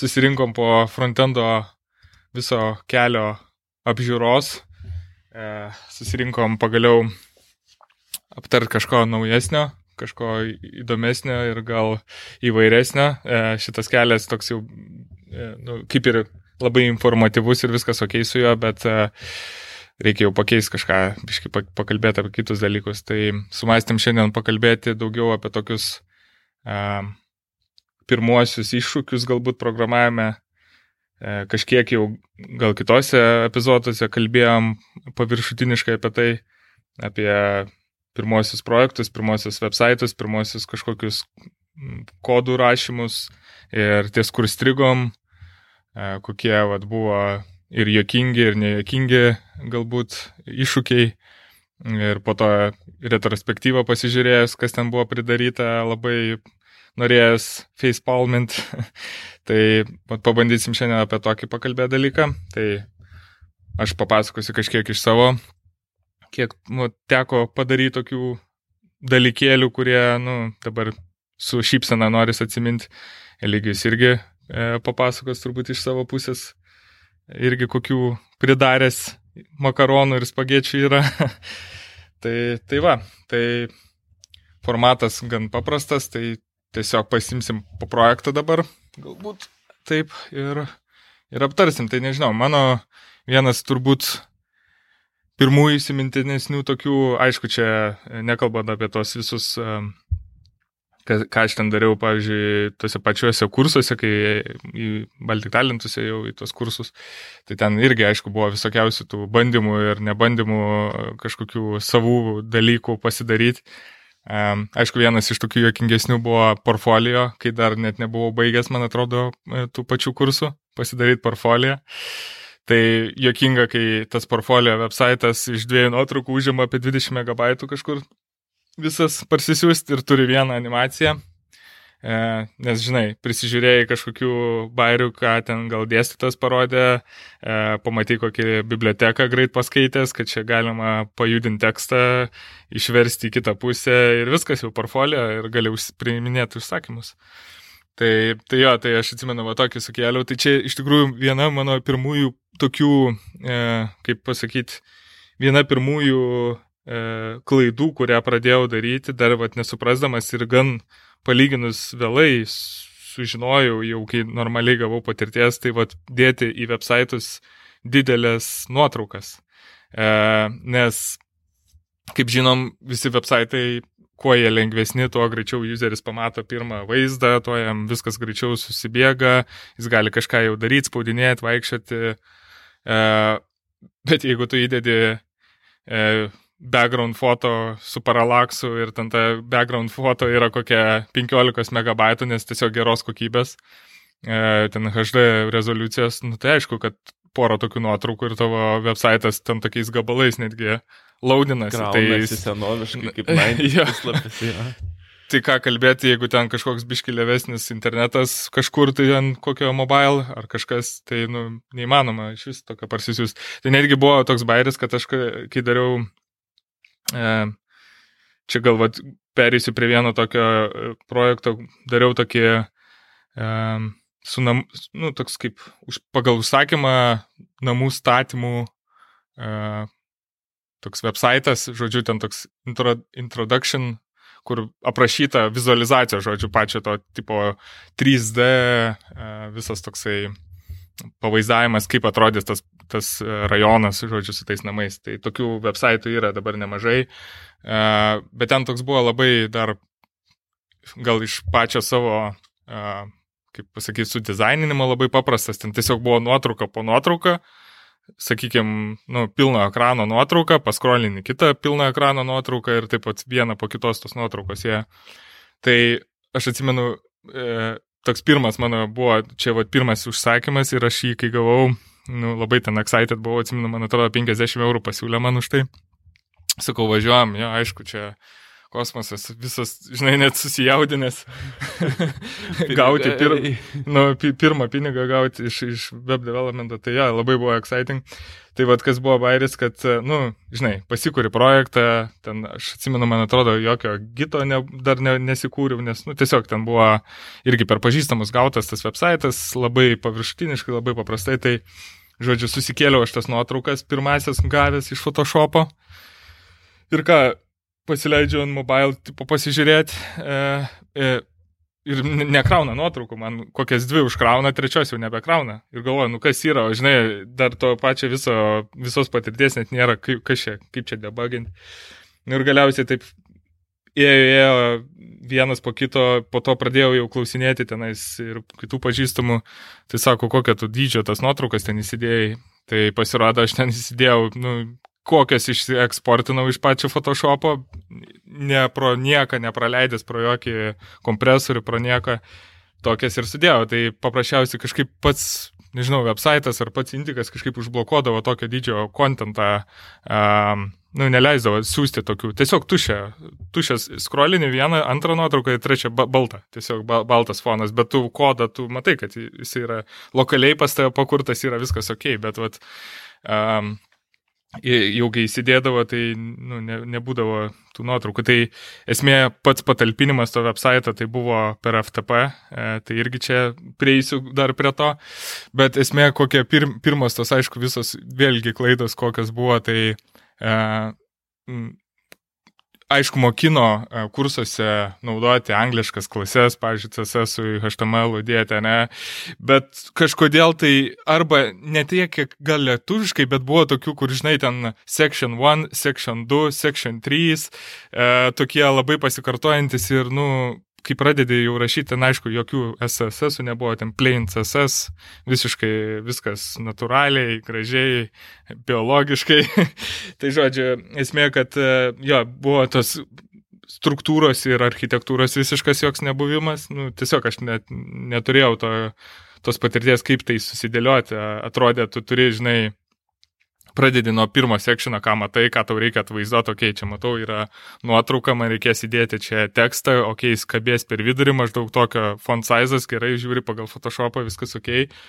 susirinkom po frontendo viso kelio apžiūros, e, susirinkom pagaliau aptart kažko naujesnio, kažko įdomesnio ir gal įvairesnio. E, šitas kelias toks jau, e, nu, kaip ir labai informatyvus ir viskas ok su juo, bet e, reikia jau pakeisti kažką, biškai pakalbėti apie kitus dalykus. Tai sumastėm šiandien pakalbėti daugiau apie tokius a, pirmuosius iššūkius galbūt programavime. E, kažkiek jau gal kitose epizoduose kalbėjom paviršutiniškai apie tai, apie pirmosius projektus, pirmosius websaitus, pirmosius kažkokius kodų rašymus ir ties kur strigom, e, kokie vat, buvo ir jokingi, ir nejokingi galbūt iššūkiai. Ir po to retrospektyvą pasižiūrėjęs, kas ten buvo pridaryta, labai norėjęs facepalmint. tai pabandysim šiandien apie tokį pakalbėti dalyką. Tai aš papasakosiu kažkiek iš savo, kiek nu, teko padaryti tokių dalykėlių, kurie nu, dabar su šypsena noris atsiminti. Eligijus irgi e, papasakos turbūt iš savo pusės irgi kokių pridaręs makaronų ir spagečių yra. tai, tai va, tai formatas gan paprastas, tai tiesiog pasimsim po projektą dabar, galbūt taip ir, ir aptarsim. Tai nežinau, mano vienas turbūt pirmųjų įsimintinesnių tokių, aišku, čia nekalbant apie tos visus ką, ką aš ten dariau, pavyzdžiui, tuose pačiuose kursuose, kai į Baltic Talentuose jau į tos kursus, tai ten irgi, aišku, buvo visokiausių tų bandymų ir nebandymų kažkokių savų dalykų pasidaryti. Aišku, vienas iš tokių jokingesnių buvo portfolio, kai dar net nebuvau baigęs, man atrodo, e, tų pačių kursų, pasidaryti portfolio. Tai jokinga, kai tas portfolio websaitas iš dviejų nuotraukų užima apie 20 MB kažkur visas parsisiųsti ir turi vieną animaciją. E, nes, žinai, prisižiūrėjai kažkokių bairių, ką ten gal dėstytas parodė, e, pamatai kokį biblioteką greit paskaitęs, kad čia galima pajudinti tekstą, išversti į kitą pusę ir viskas jau portfolio ir gali priiminėti užsakymus. Tai, tai jo, tai aš atsimenu, va tokį sukėliau. Tai čia iš tikrųjų viena mano pirmųjų tokių, e, kaip pasakyti, viena pirmųjų klaidų, kurią pradėjau daryti, dar vat nesuprasdamas ir gan palyginus vėlai sužinojau, jau kai normaliai gavau patirties, tai vat dėti į websaitus didelės nuotraukas. E, nes, kaip žinom, visi websaitai kuo jie lengvesni, tuo greičiau useris pamato pirmą vaizdą, tuo jam viskas greičiau susibėga, jis gali kažką jau daryti, spaudinėti, vaikščioti. E, bet jeigu tu įdedi e, background foto su paralaksu ir ten ta background foto yra kokia 15 MB, nes tiesiog geros kokybės, e, ten HD rezoliucijos, nu tai aišku, kad porą tokių nuotraukų ir tavo websaitas ten tokiais gabalais netgi laudinasi. Tai senoviškai kaip ja. puslapis yra. Tai ką kalbėti, jeigu ten kažkoks biškilėvesnis internetas kažkur tai ant kokio mobile ar kažkas, tai nu, neįmanoma iš vis tokio parsisiųsti. Tai netgi buvo toks bairis, kad aš kai dariau E, čia galvat perėsiu prie vieno tokio e, projekto, dariau tokį e, su nam, nu, toks kaip už, pagal užsakymą namų statymų toks websaitas, žodžiu, ten toks intro, introduction, kur aprašyta vizualizacija, žodžiu, pačio to tipo 3D, visas toksai pavaizdavimas, kaip atrodys tas, tas e, rajonas, žodžiu, su tais namais. Tai tokių websaitų yra dabar nemažai, e, bet ten toks buvo labai dar gal iš pačio savo, e, kaip pasakyti, su dizaininimo labai paprastas. Ten tiesiog buvo nuotrauka po nuotrauką, sakykime, nu, pilno ekrano nuotrauką, paskrolini kitą pilno ekrano nuotrauką ir taip pat vieną po kitos tos nuotraukos jie. Tai aš atsimenu, toks pirmas mano buvo, čia va pirmas užsakymas ir aš jį, kai gavau, nu, labai ten excited buvau, atsimenu, man atrodo, 50 eurų pasiūlė man už tai. Sakau, važiuojam, jo, aišku, čia kosmosas, visas, žinai, net susijaudinęs gauti pir, nu, pirmą pinigą gauti iš, iš web developmento, tai ja, labai buvo exciting. Tai vad, kas buvo bairis, kad, nu, žinai, pasikūri projektą, ten, aš atsimenu, man atrodo, jokio gito ne, dar ne, nesikūriau, nes, nu, tiesiog ten buvo irgi per pažįstamus gautas tas websaitas, labai paviršutiniškai, labai paprastai, tai, žodžiu, susikėliau aš tas nuotraukas, pirmasis gavęs iš Photoshopo. Ir ką, pasileidžiu ant mobile, tipo pasižiūrėti e, e, ir nekrauna nuotraukų, man kokias dvi užkrauna, trečios jau nebekrauna. Ir galvoju, nu kas yra, o žinai, dar to pačio viso, visos patirties net nėra, kaip, čia, kaip čia debuginti. Ir galiausiai taip ėjo, ėjo vienas po kito, po to pradėjau jau klausinėti tenais ir kitų pažįstamų, tai sako, kokią tu dydžio tas nuotraukas ten įsidėjai. Tai pasirodo, aš ten įsidėjau, nu, kokias išsieksportinau iš pačio Photoshopo, ne pro nieką, nepraleidęs pro jokį kompresorių, pro nieką, tokias ir sudėjau. Tai paprasčiausiai kažkaip pats, nežinau, websaitas ar pats indikas kažkaip užblokuodavo tokio dydžio kontentą, um, nu, neleisdavo siūsti tokių, tiesiog tušę, tušęs scrollinį vieną, antrą nuotrauką ir trečią baltą, tiesiog baltas fonas, bet tu kodą, tu matai, kad jis yra lokaliai pas tave pakurtas, yra viskas ok, bet vat, um, jau kai įsidėdavo, tai nu, ne, nebūdavo tų nuotraukų. Tai esmė pats patalpinimas to website tai buvo per FTP, e, tai irgi čia prieisiu dar prie to, bet esmė kokie pir, pirmas tos, aišku, visos vėlgi klaidos, kokios buvo, tai e, aišku, mokino e, kursuose naudoti angliškas klases, pavyzdžiui, CSS HTML dėti, ne, bet kažkodėl tai arba ne tiek, kiek gal lietuviškai, bet buvo tokių, kur, žinai, ten section 1, section 2, section 3, e, tokie labai pasikartojantis ir, nu, kai pradedi jau rašyti, ten aišku, jokių SSS nebuvo, ten plain CSS, visiškai viskas natūraliai, gražiai, biologiškai. tai žodžiu, esmė, kad e, jo, buvo tos struktūros ir architektūros visiškas joks nebuvimas, nu, tiesiog aš net neturėjau to, tos patirties, kaip tai susidėlioti, atrodė, tu turi, žinai, pradedi nuo pirmo sekšino, ką matai, ką tau reikia atvaizduoti, okei, okay, čia matau, yra nuotrauka, man reikės įdėti čia tekstą, okei, okay, jis kabės per vidurį, maždaug tokio font sizas, gerai, žiūri pagal Photoshopą, viskas okei, okay.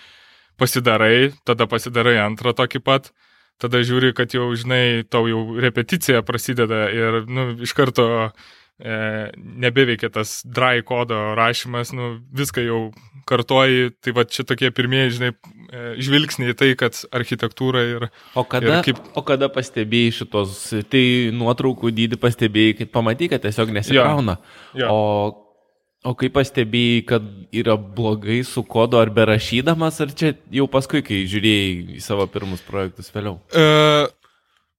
pasidarai, tada pasidarai antrą tokį pat, tada žiūri, kad jau, žinai, tau jau repeticija prasideda ir, nu, iš karto e, nebeveikia tas dry kodo rašymas, nu, viską jau kartoji, tai va čia tokie pirmieji, žinai, e, žvilgsniai tai, kad architektūra ir... O kada, ir kaip... o kada pastebėjai šitos, tai nuotraukų dydį pastebėjai, kad pamatai, kad tiesiog nesikrauna. Ja. Ja. O O kaip pastebėjai, kad yra blogai su kodu ar berašydamas, ar čia jau paskui, kai žiūrėjai į savo pirmus projektus vėliau? Uh,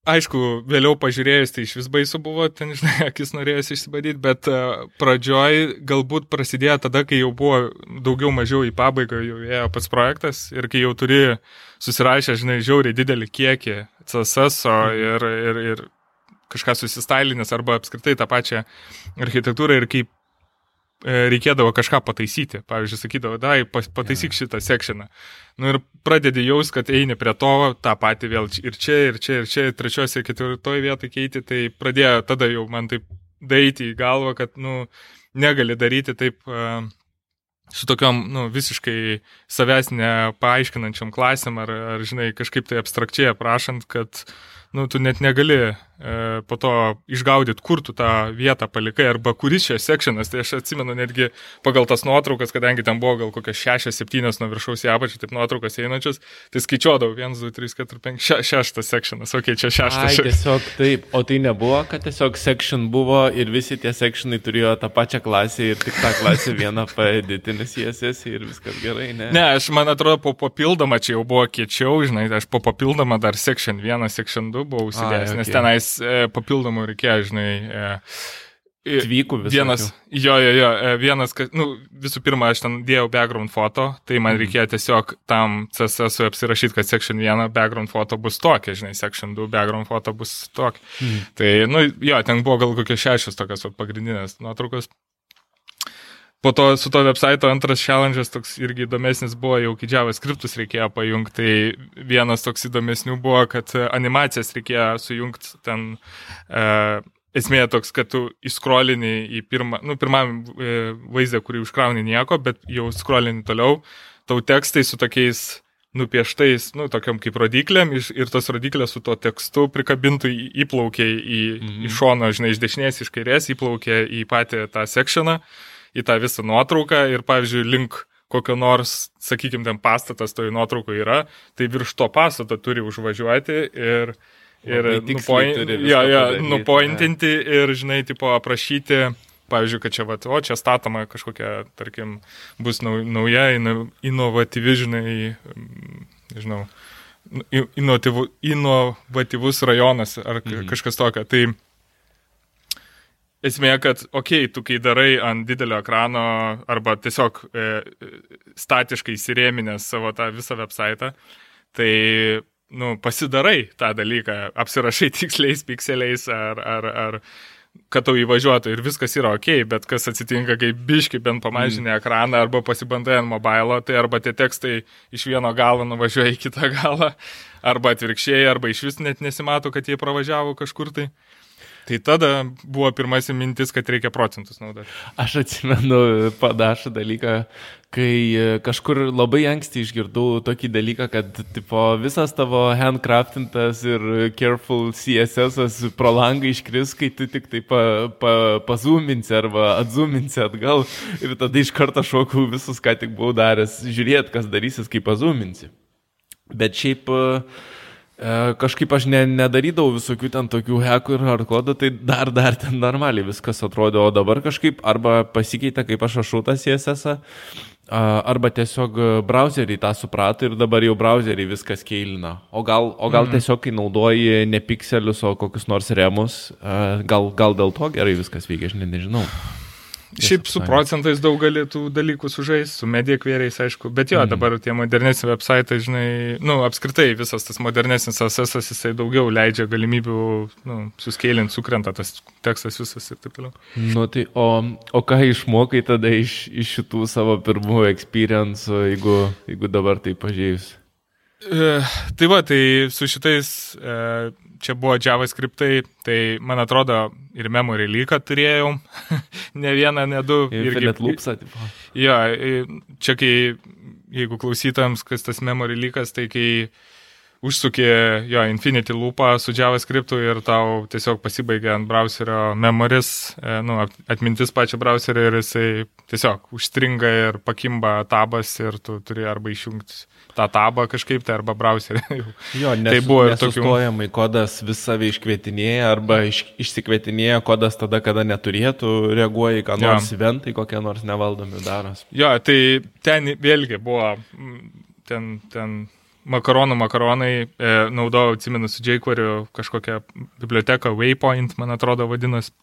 Aišku, vėliau pažiūrėjus, tai iš vis baisu buvo, ten, žinai, akis norėjus išsibadyti, bet uh, pradžioj galbūt prasidėjo tada, kai jau buvo daugiau mažiau į pabaigą jau ėjo pats projektas ir kai jau turi susirašę, žinai, žiauriai didelį kiekį CSS mhm. ir, ir, ir kažką susistailinęs arba apskritai tą pačią architektūrą ir kaip E, reikėdavo kažką pataisyti. Pavyzdžiui, sakydavo, dai, pataisyk šitą sekšiną. Nu ir pradedi jaus, kad eini prie to, tą patį vėl ir čia, ir čia, ir čia, ir trečiose, ketvirtoje vietoje keiti, tai pradėjo tada jau man taip daryti į galvą, kad, nu, negali daryti taip uh, su tokiom, nu, visiškai savęs nepaaiškinančiam klasėm ar, ar, žinai, kažkaip tai abstrakčiai aprašant, kad, nu, tu net negali E, po to išgaudyt, kur tu tą vietą palikai, arba kuris čia sekšinas. Tai aš atsimenu netgi pagal tas nuotraukas, kadangi ten buvo gal kokios 6-7 nuo viršaus į apačią, taip nuotraukas einančias, tai skaičiuodavau 1, 2, 3, 4, 5, 6 sekšinas, ok, čia 6. Ai, tiesiog taip, o tai nebuvo, kad tiesiog sekšin buvo ir visi tie sekšinai turėjo tą pačią klasę ir tik tą klasę vieną paeditinės CSS ir viskas gerai, ne? Ne, aš man atrodo, po papildomą čia jau buvo kiečiau, žinai, aš po papildomą dar sekšin 1, sekšin 2 buvau užsidėjęs, okay. nes tenais e, papildomų reikėjo, žinai. E, Tvykų visą. Vienas, jo, jo, jo, e, vienas, kad, nu, visų pirma, aš ten dėjau background foto, tai man mm. reikėjo tiesiog tam CSS apsirašyti, kad section 1 background foto bus tokia, žinai, section 2 background foto bus tokia. Mm. Tai, nu, jo, ten buvo gal kokios šešios tokios pagrindinės nuotraukos. Po to su to website antras challenge'as toks irgi įdomesnis buvo, jau kai JavaScriptus reikėjo pajungti, tai vienas toks įdomesnių buvo, kad animacijas reikėjo sujungti ten, e, esmė toks, kad tu įskrolini į pirmą, nu, pirmam e, vaizdą, kurį užkrauni nieko, bet jau skrolini toliau, tau tekstai su tokiais nupieštais, nu, tokiam kaip rodiklėm ir tos rodiklės su tuo tekstu prikabintų įplaukė į, mhm. į šoną, žinai, iš dešinės, iš kairės, įplaukė į patį tą sekšioną, į tą visą nuotrauką ir, pavyzdžiui, link kokio nors, sakykime, ten pastatas toje nuotraukoje yra, tai virš to pastato turi užvažiuoti ir, ir nupoint, ja, ja, nupointinti ir, žinai, tipo aprašyti pavyzdžiui, kad čia, vat, o čia statoma kažkokia, tarkim, bus nauja, inovatyvi, žinai, nežinau, inovatyvu, inovatyvus rajonas ar mhm. kažkas tokio. Tai esmė, kad, okei, okay, tu kai darai ant didelio ekrano arba tiesiog e, statiškai įsirėminęs savo tą visą website, tai nu, pasidarai tą dalyką, apsirašai tiksliais pikseliais ar, ar, ar kad tau įvažiuotų ir viskas yra ok, bet kas atsitinka, kai biški bent pamažinė mm. ekraną arba pasibandai ant mobilo, tai arba tie tekstai iš vieno galo nuvažiuoja į kitą galą, arba atvirkščiai, arba iš vis net nesimato, kad jie pravažiavo kažkur tai. Tai tada buvo pirmasis mintis, kad reikia procentus naudoti. Aš atsimenu panašų dalyką, kai e, kažkur labai anksti išgirdau tokį dalyką, kad tipo, visas tavo handcraftintas ir careful CSS pro langą iškris, kai tu tik tai pa, pa, pazuminsi arba atzuminsi atgal ir tada iš karto šokau visus, ką tik buvau daręs, žiūrėt, kas darysis, kai pazuminsi. Bet šiaip uh, E, kažkaip aš ne, nedarydavau visokių ten tokių hekų ir hardkodų, tai dar, dar ten normaliai viskas atrodė, o dabar kažkaip arba pasikeitė, kaip aš rašau tą CSS, arba tiesiog browserį tą suprato ir dabar jau browserį viskas keilina. O gal, o gal mm. tiesiog, kai naudoji ne pikselius, o kokius nors remus, gal, gal dėl to gerai viskas veikia, aš ne, nežinau. Šiaip su procentais daug gali tų dalykų sužaisti, su media kvėriais, aišku, bet jo, mm. dabar tie modernesni website, žinai, nu, apskritai visas tas modernesnis CSS, jisai daugiau leidžia galimybių, nu, suskėlinti, sukrenta tas tekstas visas ir taip toliau. Nu, tai o, o ką išmokai tada iš, iš šitų savo pirmųjų experience, jeigu, jeigu dabar tai pažiūrėjus? E, tai va, tai su šitais e, čia buvo JavaScriptai, tai man atrodo ir memory lyką turėjau, ne vieną, ne du. Ir net lūpsą. Jo, čia kai, jeigu klausytams, kas tas memory lykas, tai kai užsukė jo Infinity loopą su JavaScriptu ir tau tiesiog pasibaigia ant browserio memoris, e, nu, atmintis pačio browserio ir jisai tiesiog užstringa ir pakimba tabas ir tu turi arba išjungti tą tabą kažkaip tai arba browserį. jo, nes, tai buvo ir tokių. Sustojamai kodas vis save iškvietinėja arba iš, išsikvietinėja kodas tada, kada neturėtų, reaguoja į ką nors ja. eventai, kokie nors nevaldomi daros. Jo, tai ten vėlgi buvo, ten, ten makaronų makaronai, e, naudojau, atsimenu, su jQuery kažkokią biblioteką, Waypoint, man atrodo, vadinasi.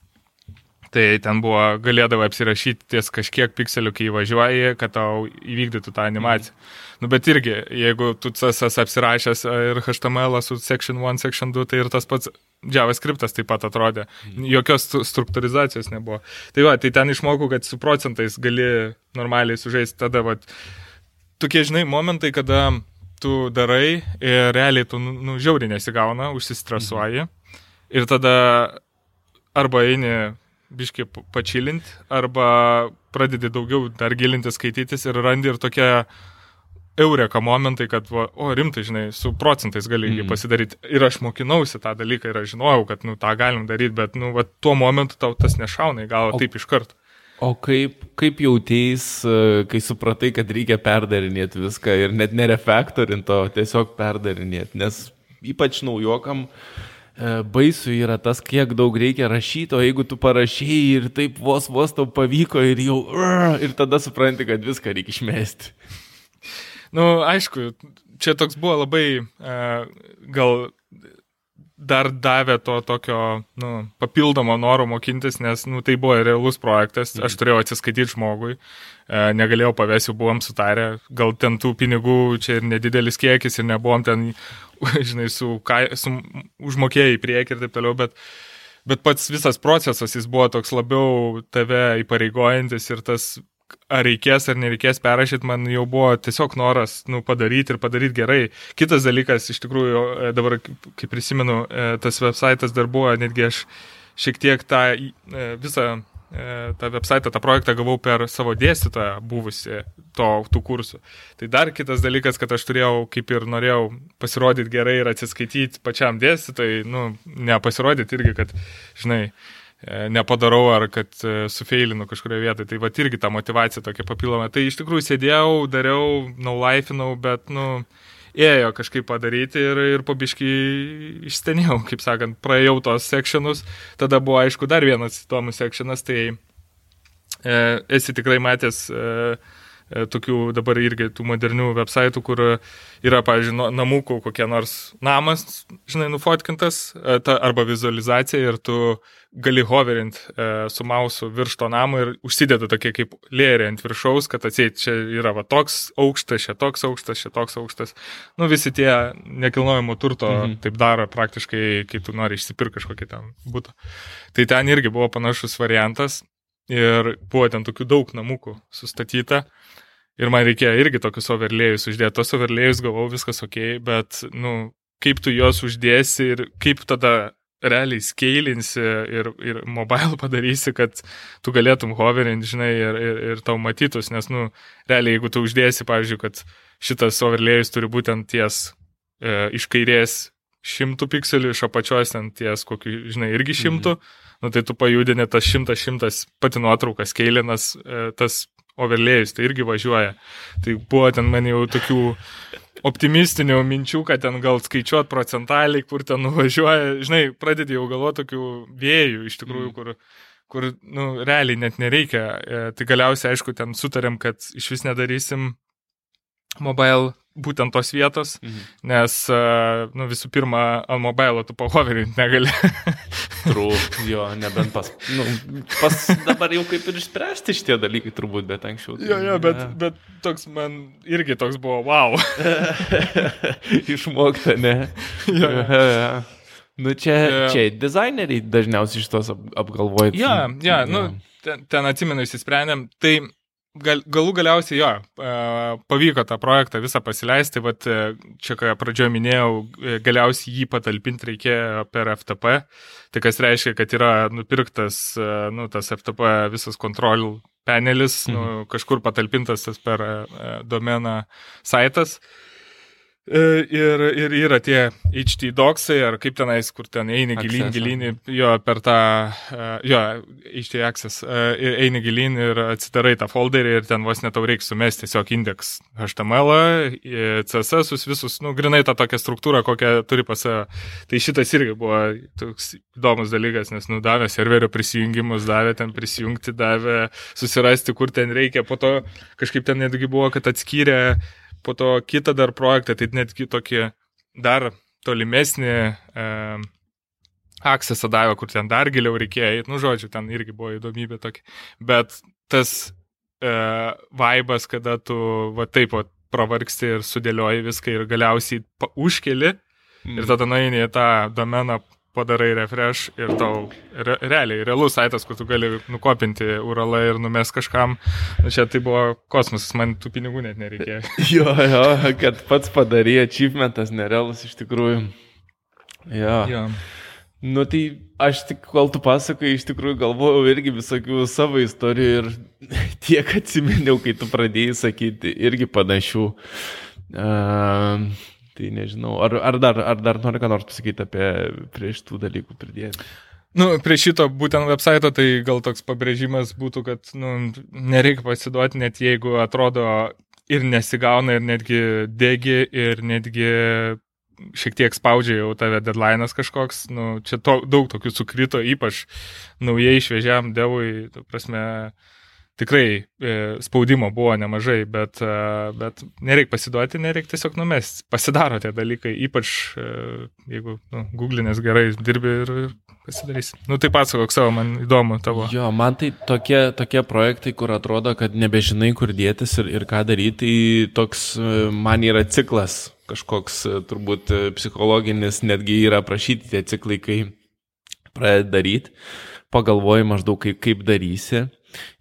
Tai ten buvo, galėdavo apsirašyti ties kažkiek pikselių, kai įvažiuoji, kad tau įvykdytų tą animaciją. Mm. Nu, bet irgi, jeigu tu CSS apsirašęs ir HTML su section 1, section 2, tai ir tas pats JavaScriptas taip pat atrodė. Mhm. Jokios struktūrizacijos nebuvo. Tai va, tai ten išmokau, kad su procentais gali normaliai sužaisti tada, va, tokie, žinai, momentai, kada tu darai ir realiai tu, nu, nu žiauriai nesigauna, užsistresuoji. Mhm. Ir tada arba eini biškai pačilinti, arba pradedi daugiau dar gilinti skaitytis ir randi ir tokia eureka momentai, kad, va, o rimtai, žinai, su procentais gali mm. pasidaryti. Ir aš mokinausi tą dalyką ir aš žinojau, kad, nu, tą galim daryti, bet, nu, va, tuo momentu tau tas nešauna į galvą taip iš karto. O kaip, kaip jautėjais, e, kai supratai, kad reikia perdarinėti viską ir net nerefaktorinto, tiesiog perdarinėti, nes ypač naujokam e, baisu yra tas, kiek daug reikia rašyti, o jeigu tu parašėjai ir taip vos vos tau pavyko ir jau, ir tada supranti, kad viską reikia išmesti. Nu, aišku, čia toks buvo labai uh, gal dar davė to tokio nu, papildomo noro mokintis, nes nu, tai buvo realus projektas, aš mhm. turėjau atsiskaityti žmogui, e, negalėjau pavėsiu, buvom sutarę, gal ten tų pinigų čia ir nedidelis kiekis ir nebuvom ten, žinai, su, kai, su užmokėjai į priekį ir taip toliau, bet, bet pats visas procesas jis buvo toks labiau tave įpareigojantis ir tas ar reikės ar nereikės perrašyti, man jau buvo tiesiog noras nu, padaryti ir padaryti gerai. Kitas dalykas, iš tikrųjų, e, dabar, kaip prisimenu, e, tas websitas dar buvo, netgi aš šiek tiek tą visą E, tą website, tą projektą gavau per savo dėstytoją buvusi to, tų kursų. Tai dar kitas dalykas, kad aš turėjau, kaip ir norėjau, pasirodyti gerai ir atsiskaityti pačiam dėstytojai, nu, nepasirodyti irgi, kad, žinai, e, nepadarau ar kad e, sufeilinu kažkurioje vietoje. Tai va irgi ta motivacija tokia papildoma. Tai iš tikrųjų sėdėjau, dariau, naulaifinau, bet, nu, ėjo kažkaip padaryti ir, ir pabiškai išstenėjau, kaip sakant, praėjau tos sekšionus, tada buvo aišku dar vienas įdomus sekšionas, tai e, esi tikrai matęs e, tokių dabar irgi tų modernių websaitų, kur yra, pavyzdžiui, namukų kokie nors namas, žinai, nufotkintas, e, ta, arba vizualizacija ir tu gali hoverint e, su mausu virš to namo ir užsideda tokie kaip lėrė ant viršaus, kad atseit čia yra va toks aukštas, čia toks aukštas, čia toks aukštas. Nu, visi tie nekilnojamo turto mhm. taip daro praktiškai, kai tu nori išsipirkti kažkokį ten būtą. Tai ten irgi buvo panašus variantas ir buvo ten tokių daug namukų sustatyta. Ir man reikėjo irgi tokius overlėjus uždėti. Tos overlėjus gavau, viskas ok, bet, nu, kaip tu juos uždėsi ir kaip tada realiai skeilinsi ir, ir mobile padarysi, kad tu galėtum hoverinti, žinai, ir, ir, ir tau matytus, nes, nu, realiai, jeigu tu uždėsi, pavyzdžiui, kad šitas overlėjus turi būtent ties e, iš kairės šimtų pikselių, iš apačios ten ties kokiu, žinai, irgi šimtų, mhm. nu, tai tu pajudini tas šimtas, šimtas pati nuotraukas, keilinas, e, tas overlėjus, tai irgi važiuoja. Tai buvo ten man jau tokių optimistinių minčių, kad ten gal skaičiuot procentaliai, kur ten nuvažiuoja, žinai, pradedi jau galvoti tokių vėjų iš tikrųjų, mm. kur, kur, nu, realiai net nereikia. E, tai galiausiai, aišku, ten sutarėm, kad iš vis nedarysim mobile būtent tos vietos, mhm. nes, nu, visų pirma, ant mobilo tu pahoverinti negali. True, jo, nebent pas. Nu, pas dabar jau kaip ir išspręsti šitie dalykai turbūt, bet anksčiau. Tai, jo, jo, bet, ja. bet toks man irgi toks buvo, wow. Išmokta, ne? Jo. Ja, ja. Nu, čia, ja. čia dizaineriai dažniausiai šitos apgalvoja. Ja, ja, nu, ten, ten atsimenu, įsisprendėm. Tai gal, galų galiausiai jo, e, pavyko tą projektą visą pasileisti, vat, e, čia ką pradžioje minėjau, e, galiausiai jį patalpinti reikėjo per FTP, tai kas reiškia, kad yra nupirktas nu, tas FTP visas kontrol panelis, nu, mhm. nu, kažkur patalpintas tas per domeną saitas. E, ir, ir yra tie HT docsai, ar kaip tenais, kur ten eini gilin, gilin, jo, per tą, e, jo, HT access, e, eini gilin ir atsidarai tą folderį ir ten vos netau reikia sumesti tiesiog indeks HTML, CSS, visus, nu, grinai tą tokią struktūrą, kokią turi pas save. Tai šitas irgi buvo toks įdomus dalykas, nes, nu, davė serverio prisijungimus, davė ten prisijungti, davė susirasti, kur ten reikia, po to kažkaip ten netgi buvo, kad atskyrė po to kitą dar projektą, tai netgi tokį dar tolimesnį e, aksesą davė, kur ten dar giliau reikėjo, nu žodžiu, ten irgi buvo įdomybė tokia. Bet tas e, vaibas, kada tu va taip va, pravargsti ir sudėlioji viską ir galiausiai užkeli mm. ir tada nueini į tą domeną padarai refresh ir tau re, realiai realus saitas, kur tu gali nukopinti URL ir numest kažkam. Nu, čia tai buvo kosmosas, man tų pinigų net nereikėjo. jo, jo, kad pats padarė achievementas nerealus iš tikrųjų. Jo. jo. Nu tai aš tik, kol tu pasakai, iš tikrųjų galvojau irgi visokių savo istorijų ir tiek atsiminiau, kai tu pradėjai sakyti irgi panašių. Uh, Tai nežinau, ar, ar, dar, ar dar nori ką nors pasakyti apie prie šitų dalykų pridėti? Nu, prie šito būtent website, tai gal toks pabrėžimas būtų, kad nu, nereikia pasiduoti, net jeigu atrodo ir nesigauna, ir netgi degi, ir netgi šiek tiek spaudžia jau tave deadline'as kažkoks, nu, čia to, daug tokių sukrito, ypač naujai išvežiam devui, tu prasme, uh, tikrai e, spaudimo buvo nemažai, bet, e, bet nereikia pasiduoti, nereikia tiesiog numesti. Pasidaro tie dalykai, ypač e, jeigu nu, googlinės gerai dirbi ir, pasidarysi. Nu tai pasakok savo, man įdomu tavo. Jo, man tai tokie, tokie projektai, kur atrodo, kad nebežinai, kur dėtis ir, ir ką daryti, tai toks man yra ciklas kažkoks turbūt psichologinis, netgi yra prašyti tie ciklai, kai pradedi daryti, pagalvoji maždaug kaip, kaip darysi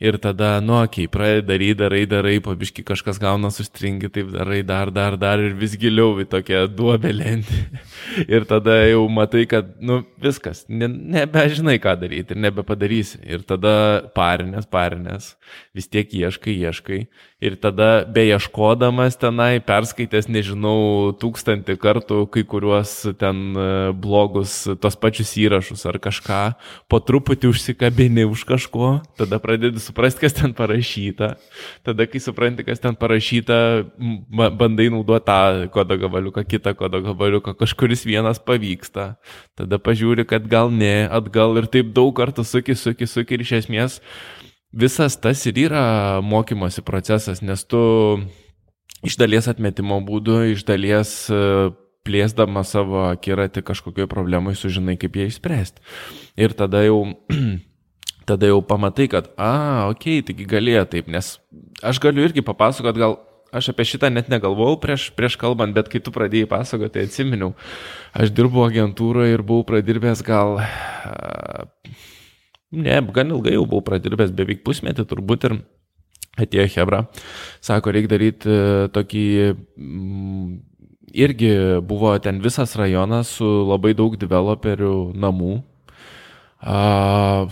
Ir tada, nu, okei, okay, pradedi daryti, darai, darai, pabiški kažkas gauna sustringi, taip darai, dar, dar, dar ir vis giliau į tokią duobę lentį. ir tada jau matai, kad, nu, viskas, ne, nebežinai, ką daryti ir nebepadarysi. Ir tada parinės, parinės, vis tiek ieškai, ieškai. Ir tada, beieškodamas tenai, perskaitęs, nežinau, tūkstantį kartų kai kuriuos ten e, blogus, tos pačius įrašus ar kažką, po truputį užsikabini už kažko, tada pradedi suprasti, kas ten parašyta. Tada, kai supranti, kas ten parašyta, bandai naudoti tą kodo gabaliuką, kitą kodo gabaliuką, kažkuris vienas pavyksta. Tada pažiūri, kad gal ne, atgal ir taip daug kartų suki, suki, suki ir iš esmės visas tas ir yra mokymosi procesas, nes tu iš dalies atmetimo būdų, iš dalies e, plėsdama savo akiratį kažkokioj problemai sužinai, kaip ją išspręsti. Ir tada jau, tada jau pamatai, kad, a, okei, okay, taigi galėjo taip, nes aš galiu irgi papasakot, gal aš apie šitą net negalvojau prieš, prieš kalbant, bet kai tu pradėjai pasakoti, tai atsiminiau, aš dirbau agentūroje ir buvau pradirbęs gal Ne, gan ilgai jau buvau pradirbęs, beveik pusmetį turbūt ir atėjo Hebra. Sako, reikia daryti e, tokį... Mm, irgi buvo ten visas rajonas su labai daug developerių namų. A,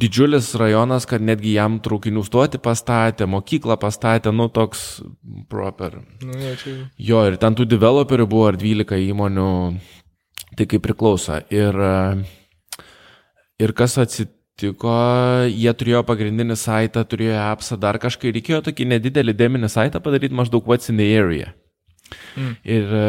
didžiulis rajonas, kad netgi jam traukinių stoti pastatė, mokyklą pastatė, nu toks proper. Nu, ja, čia... Jo, ir ten tų developerių buvo ar 12 įmonių, tai kaip priklauso. Ir, ir kas atsitiko? Tiko, jie turėjo pagrindinį saitą, turėjo appsą, dar kažkai reikėjo tokį nedidelį deminį saitą padaryti maždaug what's in the area. Mm. Ir e,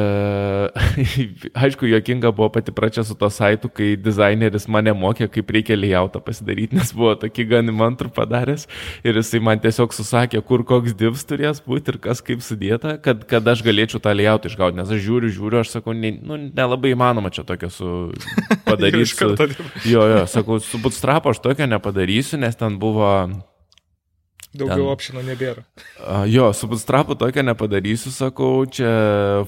aišku, jokinga buvo pati pradžia su to saitu, kai dizaineris mane mokė, kaip reikia layoutą pasidaryti, nes buvo tokį gan įmantrų padaręs. Ir jisai man tiesiog susakė, kur koks divs turės būti ir kas kaip sudėta, kad, kad aš galėčiau tą layoutą išgauti. Nes aš žiūriu, žiūriu, aš sakau, ne, nu, nelabai įmanoma čia tokio su padaryti. jo, jo, sakau, su bootstrapo aš tokio nepadarysiu, nes ten buvo Daugiau opšino nebėra. Jo, su bootstrapu tokia nepadarysiu, sakau, čia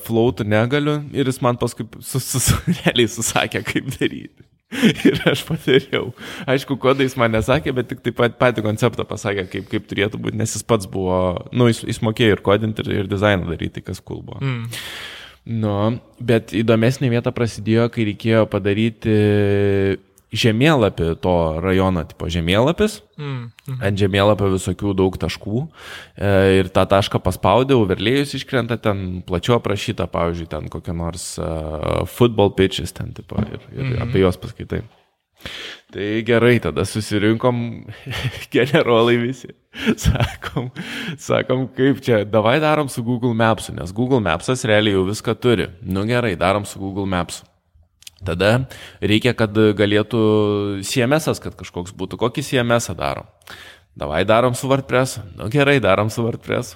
flautų negaliu ir jis man paskui sus, sus, realiai susakė, kaip daryti. Ir aš padariau. Aišku, kodais man nesakė, bet tik taip pat patį konceptą pasakė, kaip, kaip turėtų būti, nes jis pats buvo, nu, jis, jis mokėjo ir kodinti, ir, ir dizainą daryti, kas cool buvo. Mm. Nu, bet įdomesnė vieta prasidėjo, kai reikėjo padaryti žemėlapį to rajono, tipo žemėlapis, mm, mm. ant žemėlapio visokių daug taškų e, ir tą tašką paspaudė, overlėjus iškrenta ten plačiau aprašyta, pavyzdžiui, ten kokia nors uh, football pitches ten, tipo, ir, ir mm. apie juos paskaitai. Tai gerai, tada susirinkom generolai visi. Sakom, sakom, kaip čia, davai darom su Google Maps'u, nes Google Maps'as realiai jau viską turi. Nu gerai, darom su Google Maps'u. Tada reikia, kad galėtų CMS, kad kažkoks būtų. Kokį CMS darom? Davai darom su WordPress. Nu gerai, darom su WordPress.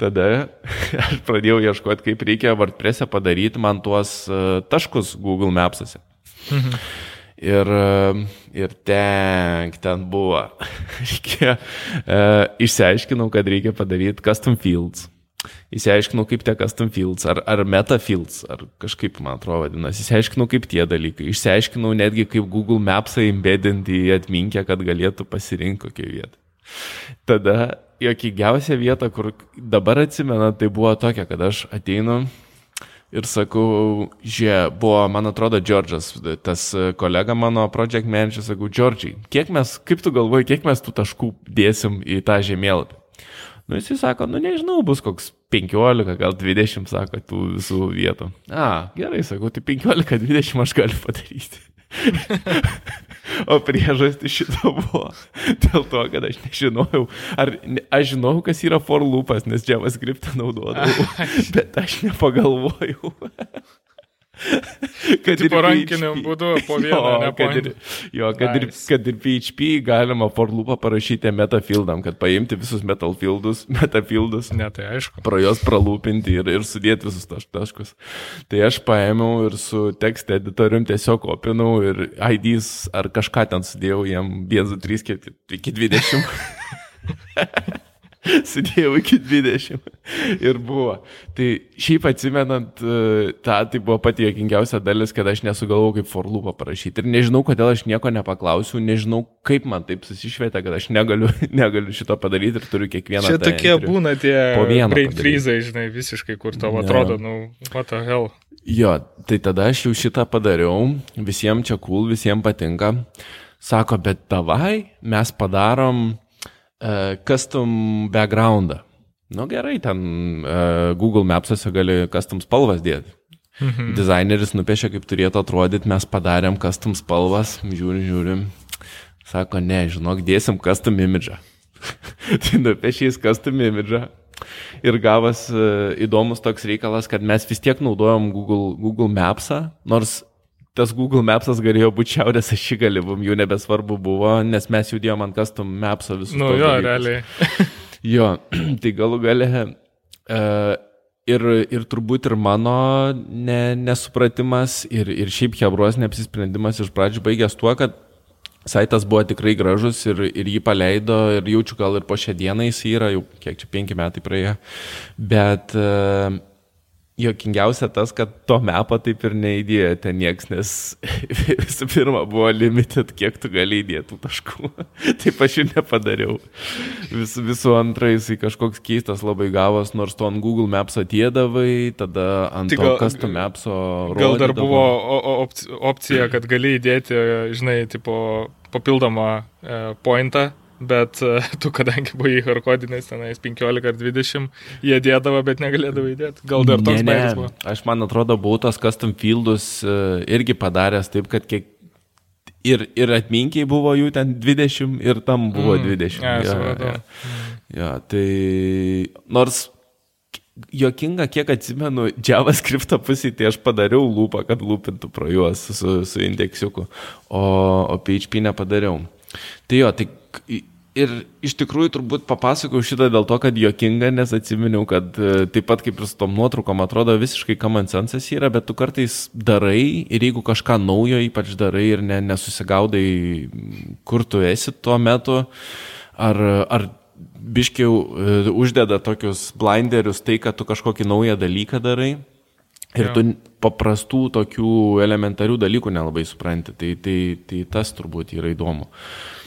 Tada aš pradėjau ieškoti, kaip reikia WordPress'e padaryti man tuos uh, taškus Google Maps'ose. Mhm. Ir, uh, ir ten, ten buvo. Reikėjo, uh, išsiaiškinau, kad reikia padaryti custom fields. Įsiaiškinau, kaip tie custom fields, ar, ar meta fields, ar kažkaip, man atrodo, vadinasi. Įsiaiškinau, kaip tie dalykai. Išsiaiškinau netgi, kaip Google Maps'ą embedinti į atminkę, kad galėtų pasirinkti kokią vietą. Tada jokingiausia vieta, kur dabar atsimena, tai buvo tokia, kad aš ateinu ir sakau, žiūrė, buvo, man atrodo, Džordžas, tas kolega mano project manager, sakau, Džordžiai, kiek mes, kaip tu galvoji, kiek mes tų taškų dėsim į tą žemėlapį? Nu, jisai sako, nu nežinau, bus koks 15, gal 20, sako, tų visų vietų. A, gerai, sakau, tai 15-20 aš galiu padaryti. o priežastis šito buvo dėl to, kad aš nežinojau, ar ne, aš žinau, kas yra for loopas, nes JavaScript naudodavau, bet aš nepagalvojau. kad ir rankiniam būdu po vieną. Jo, kad ir, jo kad, nice. ir, kad ir PHP galima for loopą parašyti metafildam, kad paimti visus metalfildus, metafildus. Ne, tai aišku. Pro juos pralūpinti ir, ir sudėti visus taš, taškus. Tai aš paėmiau ir su tekst editorium tiesiog opinau ir IDs ar kažką ten sudėjau jam 1, 2, 3, iki 20. Sudėjau iki 20 ir buvo. Tai šiaip atsimenant, e, tą tai buvo pati jokingiausia dalis, kad aš nesugalvojau kaip forlūpą parašyti. Ir nežinau, kodėl aš nieko nepaklausiu, nežinau, kaip man taip susišvietė, kad aš negaliu, negaliu šito padaryti ir turiu kiekvieną. Čia tokie būna tie brain freezai, žinai, visiškai, kur tau atrodo, nu, what the hell. Jo, tai tada aš jau šitą padariau, visiems čia cool, visiems patinka. Sako, bet tavai mes padarom custom backgroundą. Nu gerai, ten uh, Google Maps'ose gali custom spalvas dėti. Mhm. Dizaineris nupiešė, kaip turėtų atrodyti, mes padarėm custom spalvas, žiūrim, žiūrim. Sako, ne, žinok, dėsim custom imidžą. tai nupiešys custom imidžą. Ir gavas uh, įdomus toks reikalas, kad mes vis tiek naudojom Google, Google Maps'ą, nors tas Google Maps'as galėjo būti šiaurės ašigalį, mums jau nebesvarbu buvo, nes mes judėjom ant custom Maps'o visus. Nu jo, dalykus. realiai. jo, tai galų gale uh, ir, ir turbūt ir mano ne, nesupratimas ir, ir šiaip Hebros neapsisprendimas iš pradžių baigęs tuo, kad Saitas buvo tikrai gražus ir, ir jį paleido ir jaučiu gal ir po šią dieną jis yra, jau kiek čia penki metai praėjo, bet uh, Jokingiausia tas, kad to mepo taip ir neįdėjo ten nieks, nes visų pirma buvo limited, kiek tu gali įdėti tų taškų. taip aš ir nepadariau. Vis, visų antra, jisai kažkoks keistas labai gavos, nors tu ant Google Maps atėdavai, tada ant tai gal, to custom Maps'o. Gal dar buvo opcija, kad gali įdėti, žinai, tipo papildomą e, pointą bet uh, tu, kadangi buvai hardcodinės tenais 15 ar 20, jie dėdavo, bet negalėdavo įdėti. Gal dar toks ne. buvo? Aš man atrodo, buvau tos custom fieldus uh, irgi padaręs taip, kad kiek ir, ir atminkiai buvo jų ten 20 ir tam buvo mm, 20. Ja, ja, ja. ja, tai nors Jokinga, kiek atsimenu, JavaScript pusėje, tai aš padariau lūpą, kad lūpintų pro juos su, su indeksiuku, o, o PHP nepadariau. Tai jo, tai Ir iš tikrųjų turbūt papasakau šitą dėl to, kad jokinga, nes atsiminiau, kad e, taip pat kaip ir su tom nuotraukom atrodo visiškai common sensas yra, bet tu kartais darai ir jeigu kažką naujo ypač darai ir ne, nesusigaudai, kur tu esi tuo metu, ar, ar biškiau e, uždeda tokius blinderius tai, kad tu kažkokį naują dalyką darai. Ir ja. tu paprastų tokių elementarių dalykų nelabai supranti. Tai, tai, tai tas turbūt yra įdomu.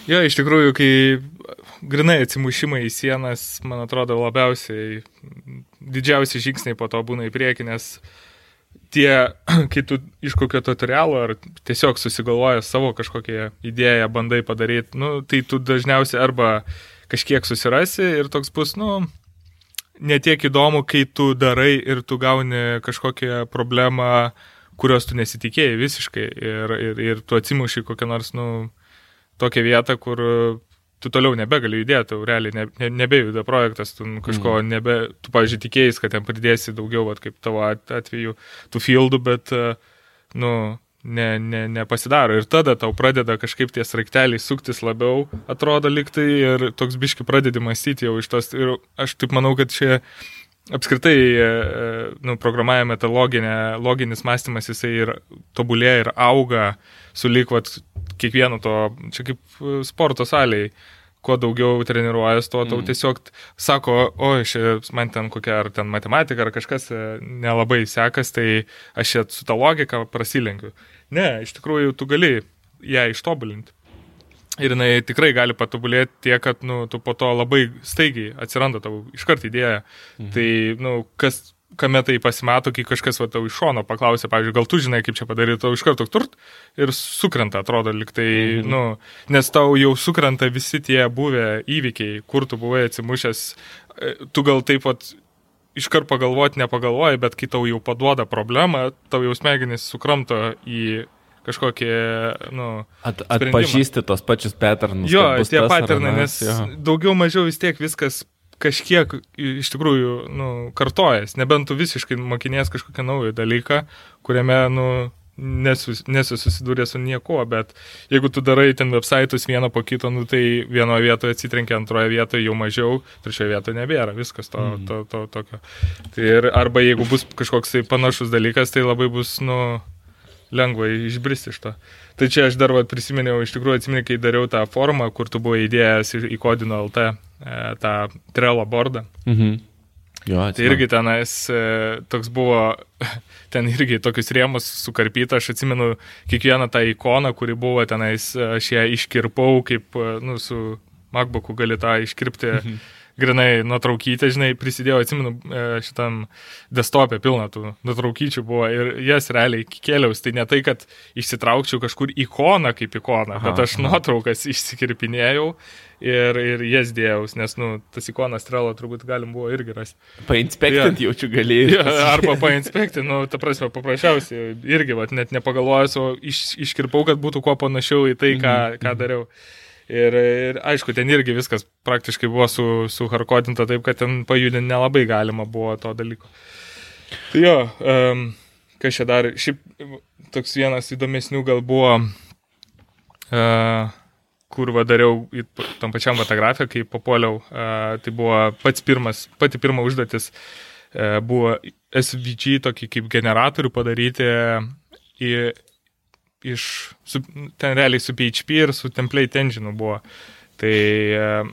Jo, iš tikrųjų, kai grinai atsimušimai į sienas, man atrodo, labiausiai didžiausi žingsniai po to būna į priekį, nes tie, kai tu iš kokio tutorialo ar tiesiog susigalvoja savo kažkokią idėją, bandai padaryti, nu, tai tu dažniausiai arba kažkiek susirasi ir toks bus, nu, netiek įdomu, kai tu darai ir tu gauni kažkokią problemą, kurios tu nesitikėjai visiškai ir, ir, ir tu atsimuši kokią nors, nu, tokią vietą, kur tu toliau nebegali judėti, realiai ne, ne, nebejuda projektas, tu kažko mm. nebe, tu, pažiūrėjai, tikėjai, kad ten pridėsi daugiau, vat, kaip tavo atveju, tų fieldų, bet, nu, ne, ne, nepasidaro. Ir tada tau pradeda kažkaip tie sraigteliai suktis labiau, atrodo liktai, ir toks biški pradedi mąstyti jau iš tos. Ir aš taip manau, kad čia apskritai, nu, programavime ta loginė, loginis mąstymas jisai ir tobulėja ir auga su likvat kiekvieno to, čia kaip e, sporto salėje, kuo daugiau treniruojas, tuo tau mm. tiesiog sako, oi, man ten kokia ar ten matematika ar kažkas e, nelabai sekas, tai aš čia su ta logika prasilenkiu. Ne, iš tikrųjų, tu gali ją ištobulinti. Ir jinai tikrai gali patobulėti tiek, kad nu, tu po to labai staigiai atsiranda tavo iškart idėja. Mhm. Tai, nu, kas kame tai pasimato, kai kažkas va tau iš šono paklausė, pavyzdžiui, gal tu žinai, kaip čia padaryti, tau iš karto turt ir sukrenta, atrodo, liktai, mhm. nu, nes tau jau sukrenta visi tie buvę įvykiai, kur tu buvai atsimušęs, e, tu gal taip pat iškart pagalvoti nepagalvoji, bet kai tau jau paduoda problemą, tau jau smegenys sukramto į kažkokį, nu... At, atpažįsti tos pačius patternus. Jo, tie patternai, nes jo. daugiau mažiau vis tiek viskas kažkiek iš tikrųjų nu, kartojas, nebent tu visiškai mokinės kažkokią naują dalyką, kuriame nu, nesu, nesu susidūręs su niekuo, bet jeigu tu darai ten websaitus vieną po kito, nu, tai vienoje vietoje atsitrenkia, antroje vietoje jau mažiau, trečioje vietoje nebėra, viskas to, mm. to, to, to tokio. Tai ir, arba jeigu bus kažkoks tai panašus dalykas, tai labai bus, nu, lengva išbristi iš to. Tai čia aš dar vat, prisiminiau, iš tikrųjų atsiminiau, kai dariau tą formą, kur tu buvai įdėjęs į kodino LT e, tą Trello bordą. Mhm. Jo, atsimenu. tai irgi tenais e, toks buvo, ten irgi tokius rėmus sukarpyta, aš atsimenu kiekvieną tą ikoną, kuri buvo tenais, aš ją iškirpau, kaip, e, nu, su MacBooku gali tą iškirpti. Mhm grinai nuotraukytę, žinai, prisidėjau, atsimenu, e, šitam desktopė pilna tų nuotraukyčių buvo ir jas realiai kėliaus. Tai ne tai, kad išsitraukčiau kažkur ikoną kaip ikoną, aha, bet aš aha. nuotraukas išsikirpinėjau ir, ir jas dėjau, nes, nu, tas ikonas trelo turbūt galim buvo irgi rasti. Painspektinti ja. jaučiu galėjai. Ja, arba painspektinti, nu, ta prasme, paprasčiausiai irgi, va, net nepagalvojęs, o iš, iškirpau, kad būtų kuo panašiau į tai, ką, mhm. ką mhm. dariau. Mhm. Ir, ir aišku, ten irgi viskas praktiškai buvo su, suharkodinta taip, kad ten pajudinti nelabai galima buvo to dalyko. Tai jo, um, kas čia dar, šiaip toks vienas įdomesnių gal buvo, uh, kur vadariau tam pačiam fotografiją, kai papuoliau, uh, tai buvo pats pirmas, pati pirma užduotis, uh, buvo SVG tokį kaip generatorių padaryti į iš, su, ten realiai su PHP ir su template engine buvo. Tai uh,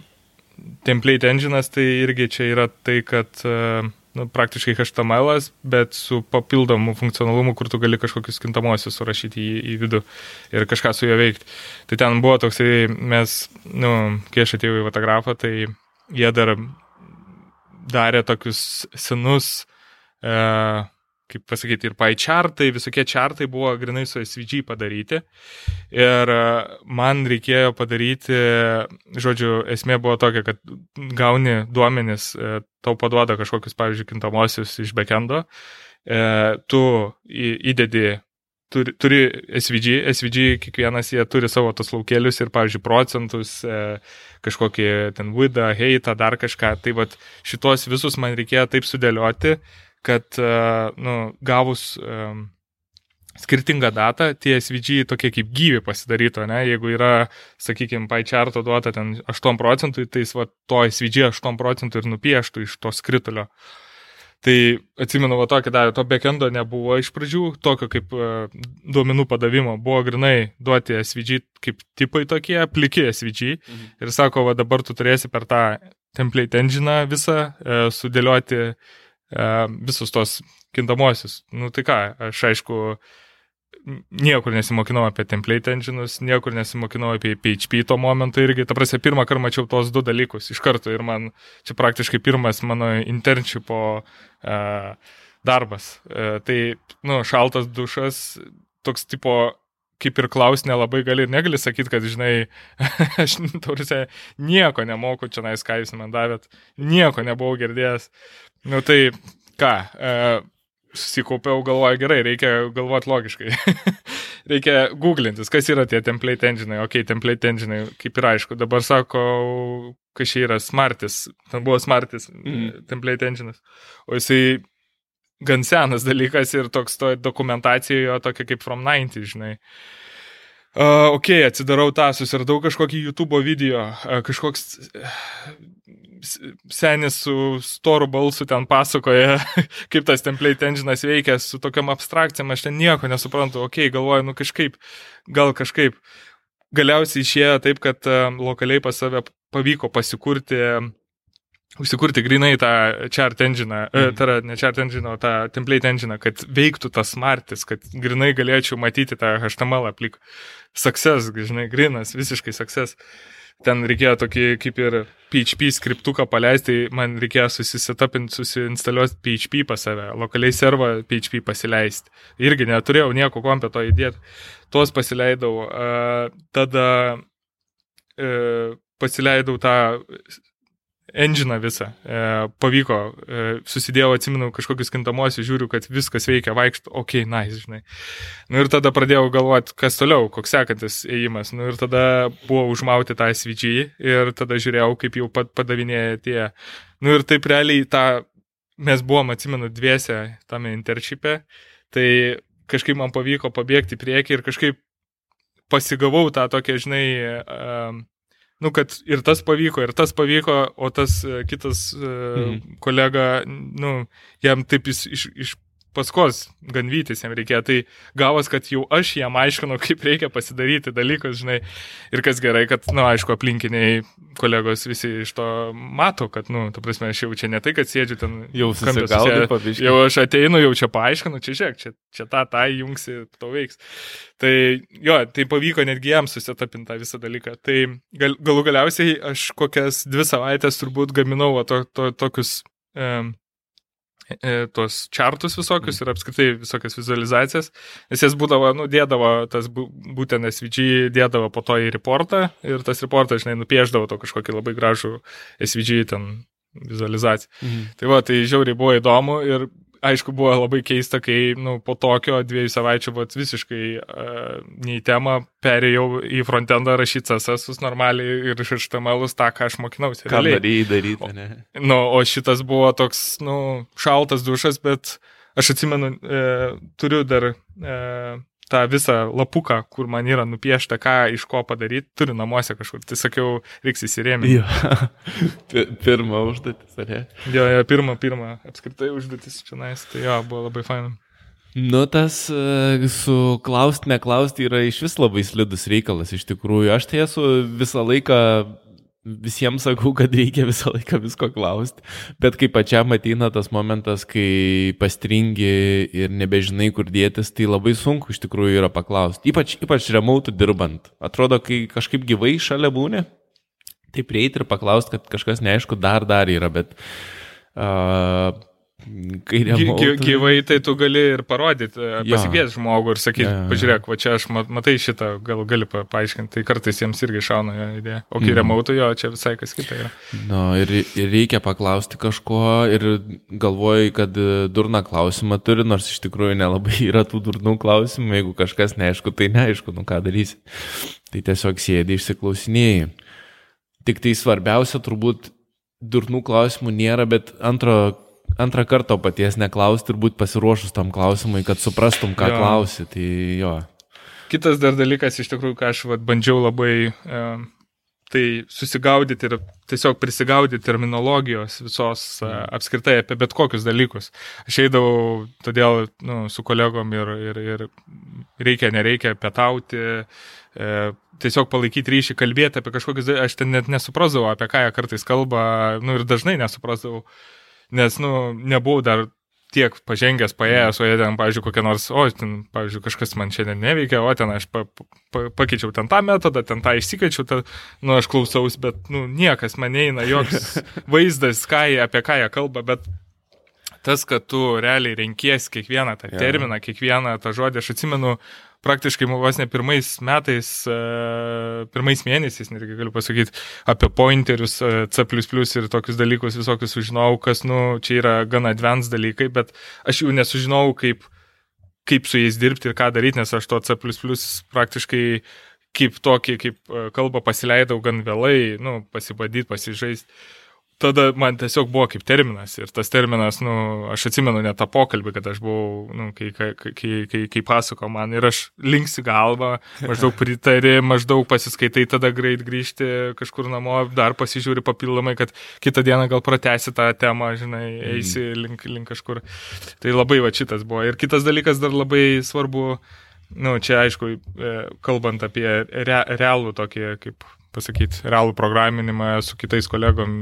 template engine'as tai irgi čia yra tai, kad uh, nu, praktiškai HTML, bet su papildomu funkcionalumu, kur tu gali kažkokius kintamosius surašyti į, į vidų ir kažką su juo veikti. Tai ten buvo toksai, mes, nu, kai aš atėjau į fotografą, tai jie dar darė tokius senus uh, kaip pasakyti, ir pai chartai, visokie chartai buvo grinai su SVG padaryti. Ir e, man reikėjo padaryti, žodžiu, esmė buvo tokia, kad gauni duomenis, e, tau paduoda kažkokius, pavyzdžiui, kintamosius iš backendo, e, tu įdedi turi, turi SVG, SVG kiekvienas jie turi savo tos laukelius ir, pavyzdžiui, procentus, kažkokį ten vidą, heitą, dar kažką. Tai vad šitos visus man reikėjo taip sudėlioti, kad, e, nu, gavus um, skirtingą datą, tie SVG tokie kaip gyvi pasidarytų, ne? Jeigu yra, sakykime, PyCharto duota ten 8 procentų, tai jis va, to SVG 8 procentų ir nupieštų iš to skritulio. Tai atsimenu, va tokį davė, to backendo nebuvo iš pradžių, tokio kaip uh, duomenų padavimo, buvo grinai duoti SVG kaip tipai tokie, pliki SVG. Mhm. Ir sako, va dabar tu turėsi per tą template engine visą uh, sudėlioti uh, visus tos kintamosius. Nu tai ką, aš aišku, niekur nesimokinau apie template engine'us, niekur nesimokinau apie PHP to momentu irgi. Ta prasme, pirmą kartą mačiau tos du dalykus iš karto ir man čia praktiškai pirmas mano internshipo uh, darbas. Uh, tai, nu, šaltas dušas, toks tipo kaip ir klaus nelabai gali ir negali sakyti, kad, žinai, aš, taurise, nieko nemoku čia, nais, ką jūs man davėt, nieko nebuvau girdėjęs. Nu tai, ką, e, susikaupiau, galvoju, gerai, reikia galvoti logiškai. reikia googlintis, kas yra tie template engine, ok, template engine, kaip ir aišku, dabar sako, kas čia yra smartis, ten buvo smartis, mm. template engine, o jisai gan senas dalykas ir toks to dokumentacijoje tokia kaip from 90, žinai. Uh, ok, atsidarau tą, susiradau kažkokį YouTube video, uh, kažkoks senis su storu balsu ten pasakoja, kaip tas template engine'as veikia su tokiam abstrakcijam, aš ten nieko nesuprantu, ok, galvoju, nu kažkaip, gal kažkaip. Galiausiai išėjo taip, kad uh, lokaliai pas save pavyko pasikurti uh, užsikurti grinai tą chart engine, mm. tai yra ne chart engine, o tą template engine, kad veiktų tas smartis, kad grinai galėčiau matyti tą HTML aplik. Success, žinai, grinas, visiškai success. Ten reikėjo tokį kaip ir PHP skriptuką paleisti, man reikėjo susisetapinti, susiinstaliuoti PHP pas save, lokaliai servą PHP pasileisti. Irgi neturėjau nieko kompio to įdėti. Tuos pasileidau. Uh, tada uh, pasileidau tą engine visą. E, pavyko, e, susidėjau, atsimenu kažkokius kintamosius, žiūriu, kad viskas veikia, vaikšto, ok, nice, žinai. Nu ir tada pradėjau galvoti, kas toliau, koks sekantis ėjimas. Nu ir tada buvo užmauti tą SVG ir tada žiūrėjau, kaip jau pat padavinėja tie. Nu ir taip realiai tą, mes buvom, atsimenu, dviese tame interšype, tai kažkaip man pavyko pabėgti priekį ir kažkaip pasigavau tą tokią, žinai, um, nu, kad ir tas pavyko, ir tas pavyko, o tas uh, kitas uh, mhm. kolega, nu, jam taip iš, iš, iš paskos ganvytis jam reikėjo. Tai gavos, kad jau aš jam aiškinu, kaip reikia pasidaryti dalykus, žinai. Ir kas gerai, kad, na, nu, aišku, aplinkiniai kolegos visi iš to mato, kad, na, nu, tu prasme, aš jau čia ne tai, kad sėdžiu ten. Jau susigaudai. Jau aš ateinu, jau čia paaiškinu, čia žiūrėk, čia, čia tą, tą jungsi, to veiks. Tai jo, tai pavyko netgi jam susitapinti tą visą dalyką. Tai gal, galų galiausiai aš kokias dvi savaitės turbūt gaminau to, to, tokius um, tuos čartus visokius ir apskritai visokias vizualizacijas, nes jas būdavo, nu, dėdavo, tas būtent SVG dėdavo po to į reportą ir tas reportas, žinai, nupieždavo to kažkokį labai gražų SVG ten vizualizaciją. Mhm. Tai va, tai žiauriai buvo įdomu ir aišku, buvo labai keista, kai nu, po tokio dviejų savaičių vat, visiškai uh, nei tema perėjau į frontendą rašyti CSS normaliai ir iš HTML tą, ką aš mokinausi. Ką darėjai daryti, ne? Nu, o šitas buvo toks, nu, šaltas dušas, bet aš atsimenu, e, turiu dar e, tą visą lapuką, kur man yra nupiešta, ką iš ko padaryti, turiu namuose kažkur. Tai sakiau, reiks įsirėmti. Jo. pirmą užduotis, ar ne? Jo, jo, pirmą, pirmą apskritai užduotis čia nais, tai jo, buvo labai faina. Nu, tas uh, su klausti, neklausti yra iš vis labai slidus reikalas, iš tikrųjų. Aš tai esu visą laiką visiems sakau, kad reikia visą laiką visko klausti, bet kai pačiam ateina tas momentas, kai pastringi ir nebežinai, kur dėtis, tai labai sunku iš tikrųjų yra paklausti. Ypač, ypač remautų dirbant. Atrodo, kai kažkaip gyvai šalia būni, tai prieiti ir paklausti, kad kažkas neaišku dar dar yra, bet uh, Remote... Gyvai tai tu gali ir parodyti, ja. pasikviesti žmogų ir sakyti, ja, ja. pažiūrėk, va čia aš matai šitą, gal gali paaiškinti, tai kartais jiems irgi šauna jo idėja. O kai mm. remote, jo, čia visai kas kita yra. No, ir, ir reikia paklausti kažko ir galvoju, kad durną klausimą turi, nors iš tikrųjų nelabai yra tų durnų klausimų, jeigu kažkas neaišku, tai neaišku, nu ką darysi. Tai tiesiog sėdi išsiklausinėjai. Tik tai svarbiausia turbūt durnų klausimų nėra, bet antro antrą kartą paties neklausti ir būti pasiruošus tam klausimui, kad suprastum, ką jo. klausi. Tai jo. Kitas dar dalykas, iš tikrųjų, ką aš vat, bandžiau labai e, tai susigaudyti ir tiesiog prisigaudyti terminologijos visos e, mm. apskritai apie bet kokius dalykus. Aš eidavau todėl nu, su kolegom ir, ir, ir reikia, nereikia pietauti, e, tiesiog palaikyti ryšį, kalbėti apie kažkokius, aš ten net nesuprasdavau, apie ką jie kartais kalba, nu ir dažnai nesuprasdavau nes, nu, nebuvau dar tiek pažengęs, paėjęs, o jie ten, pavyzdžiui, kokia nors, o, ten, pavyzdžiui, kažkas man šiandien neveikia, o ten aš pa, pa, pakeičiau ten tą metodą, ten tą išsikeičiau, ten, nu, aš klausaus, bet, nu, niekas man neina, joks vaizdas, ką jie, apie ką jie kalba, bet tas, kad tu realiai renkies kiekvieną tą terminą, kiekvieną tą žodį, aš atsimenu, praktiškai vos ne pirmais metais, e, pirmais mėnesiais, netgi galiu pasakyti, apie pointerius e, C ir tokius dalykus visokius sužinojau, kas, nu, čia yra gana advanced dalykai, bet aš jų nesužinojau, kaip, kaip su jais dirbti ir ką daryti, nes aš to C praktiškai kaip tokį, kaip e, kalbą pasileidau gan vėlai, nu, pasibadyti, pasižaisti tada man tiesiog buvo kaip terminas ir tas terminas, nu, aš atsimenu net tą pokalbį, kad aš buvau, nu, kai, kai, kai, kai, pasako man ir aš linksi galvą, maždaug pritari, maždaug pasiskaitai, tada greit grįžti kažkur namo, dar pasižiūri papildomai, kad kitą dieną gal pratesi tą temą, žinai, mhm. eisi link, link kažkur. Tai labai va šitas buvo. Ir kitas dalykas dar labai svarbu, nu, čia aišku, e, kalbant apie re, realų tokį kaip pasakyti, realų programinimą su kitais kolegom,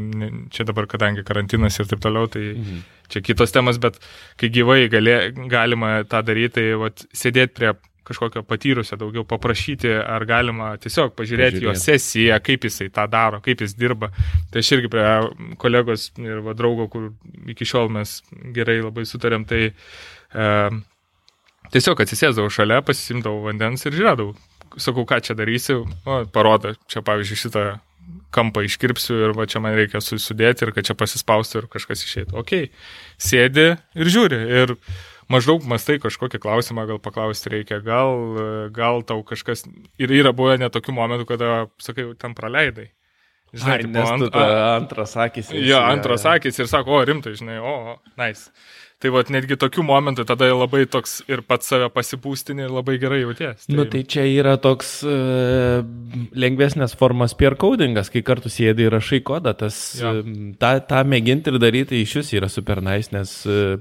čia dabar, kadangi karantinas ir taip toliau, tai mhm. čia kitos temas, bet kai gyvai galė, galima tą daryti, tai vat, sėdėti prie kažkokio patyrusio daugiau, paprašyti, ar galima tiesiog pažiūrėti, pažiūrėti. jo sesiją, kaip jisai tą daro, kaip jis dirba. Tai aš irgi prie kolegos ir va, draugo, kur iki šiol mes gerai labai sutarėm, tai e, tiesiog atsisėdavau šalia, pasisimdavau vandens ir žiūrėdavau, sakau, ką čia darysiu, o, parodo, čia pavyzdžiui šitą kampą iškirpsiu ir va čia man reikia susidėti ir kad čia pasispausti ir kažkas išeitų. Ok, sėdi ir žiūri. Ir maždaug mastai kažkokį klausimą gal paklausti reikia, gal, gal tau kažkas. Ir yra buvę netokių momentų, kada, sakai, ten praleidai. Žinai, Ai, tipo, ant, antras akis. Jo, antras akis ir sako, o rimtai, žinai, o, nice. Tai vad netgi tokių momentų tada labai toks ir pats save pasipūstinį ir labai gerai jauties. Tai... Nu tai čia yra toks uh, lengvesnės formas peer codingas, kai kartu sėdi ir rašai kodą, tas ja. uh, tą, tą mėginti ir daryti iš jūs yra super nice, nes uh,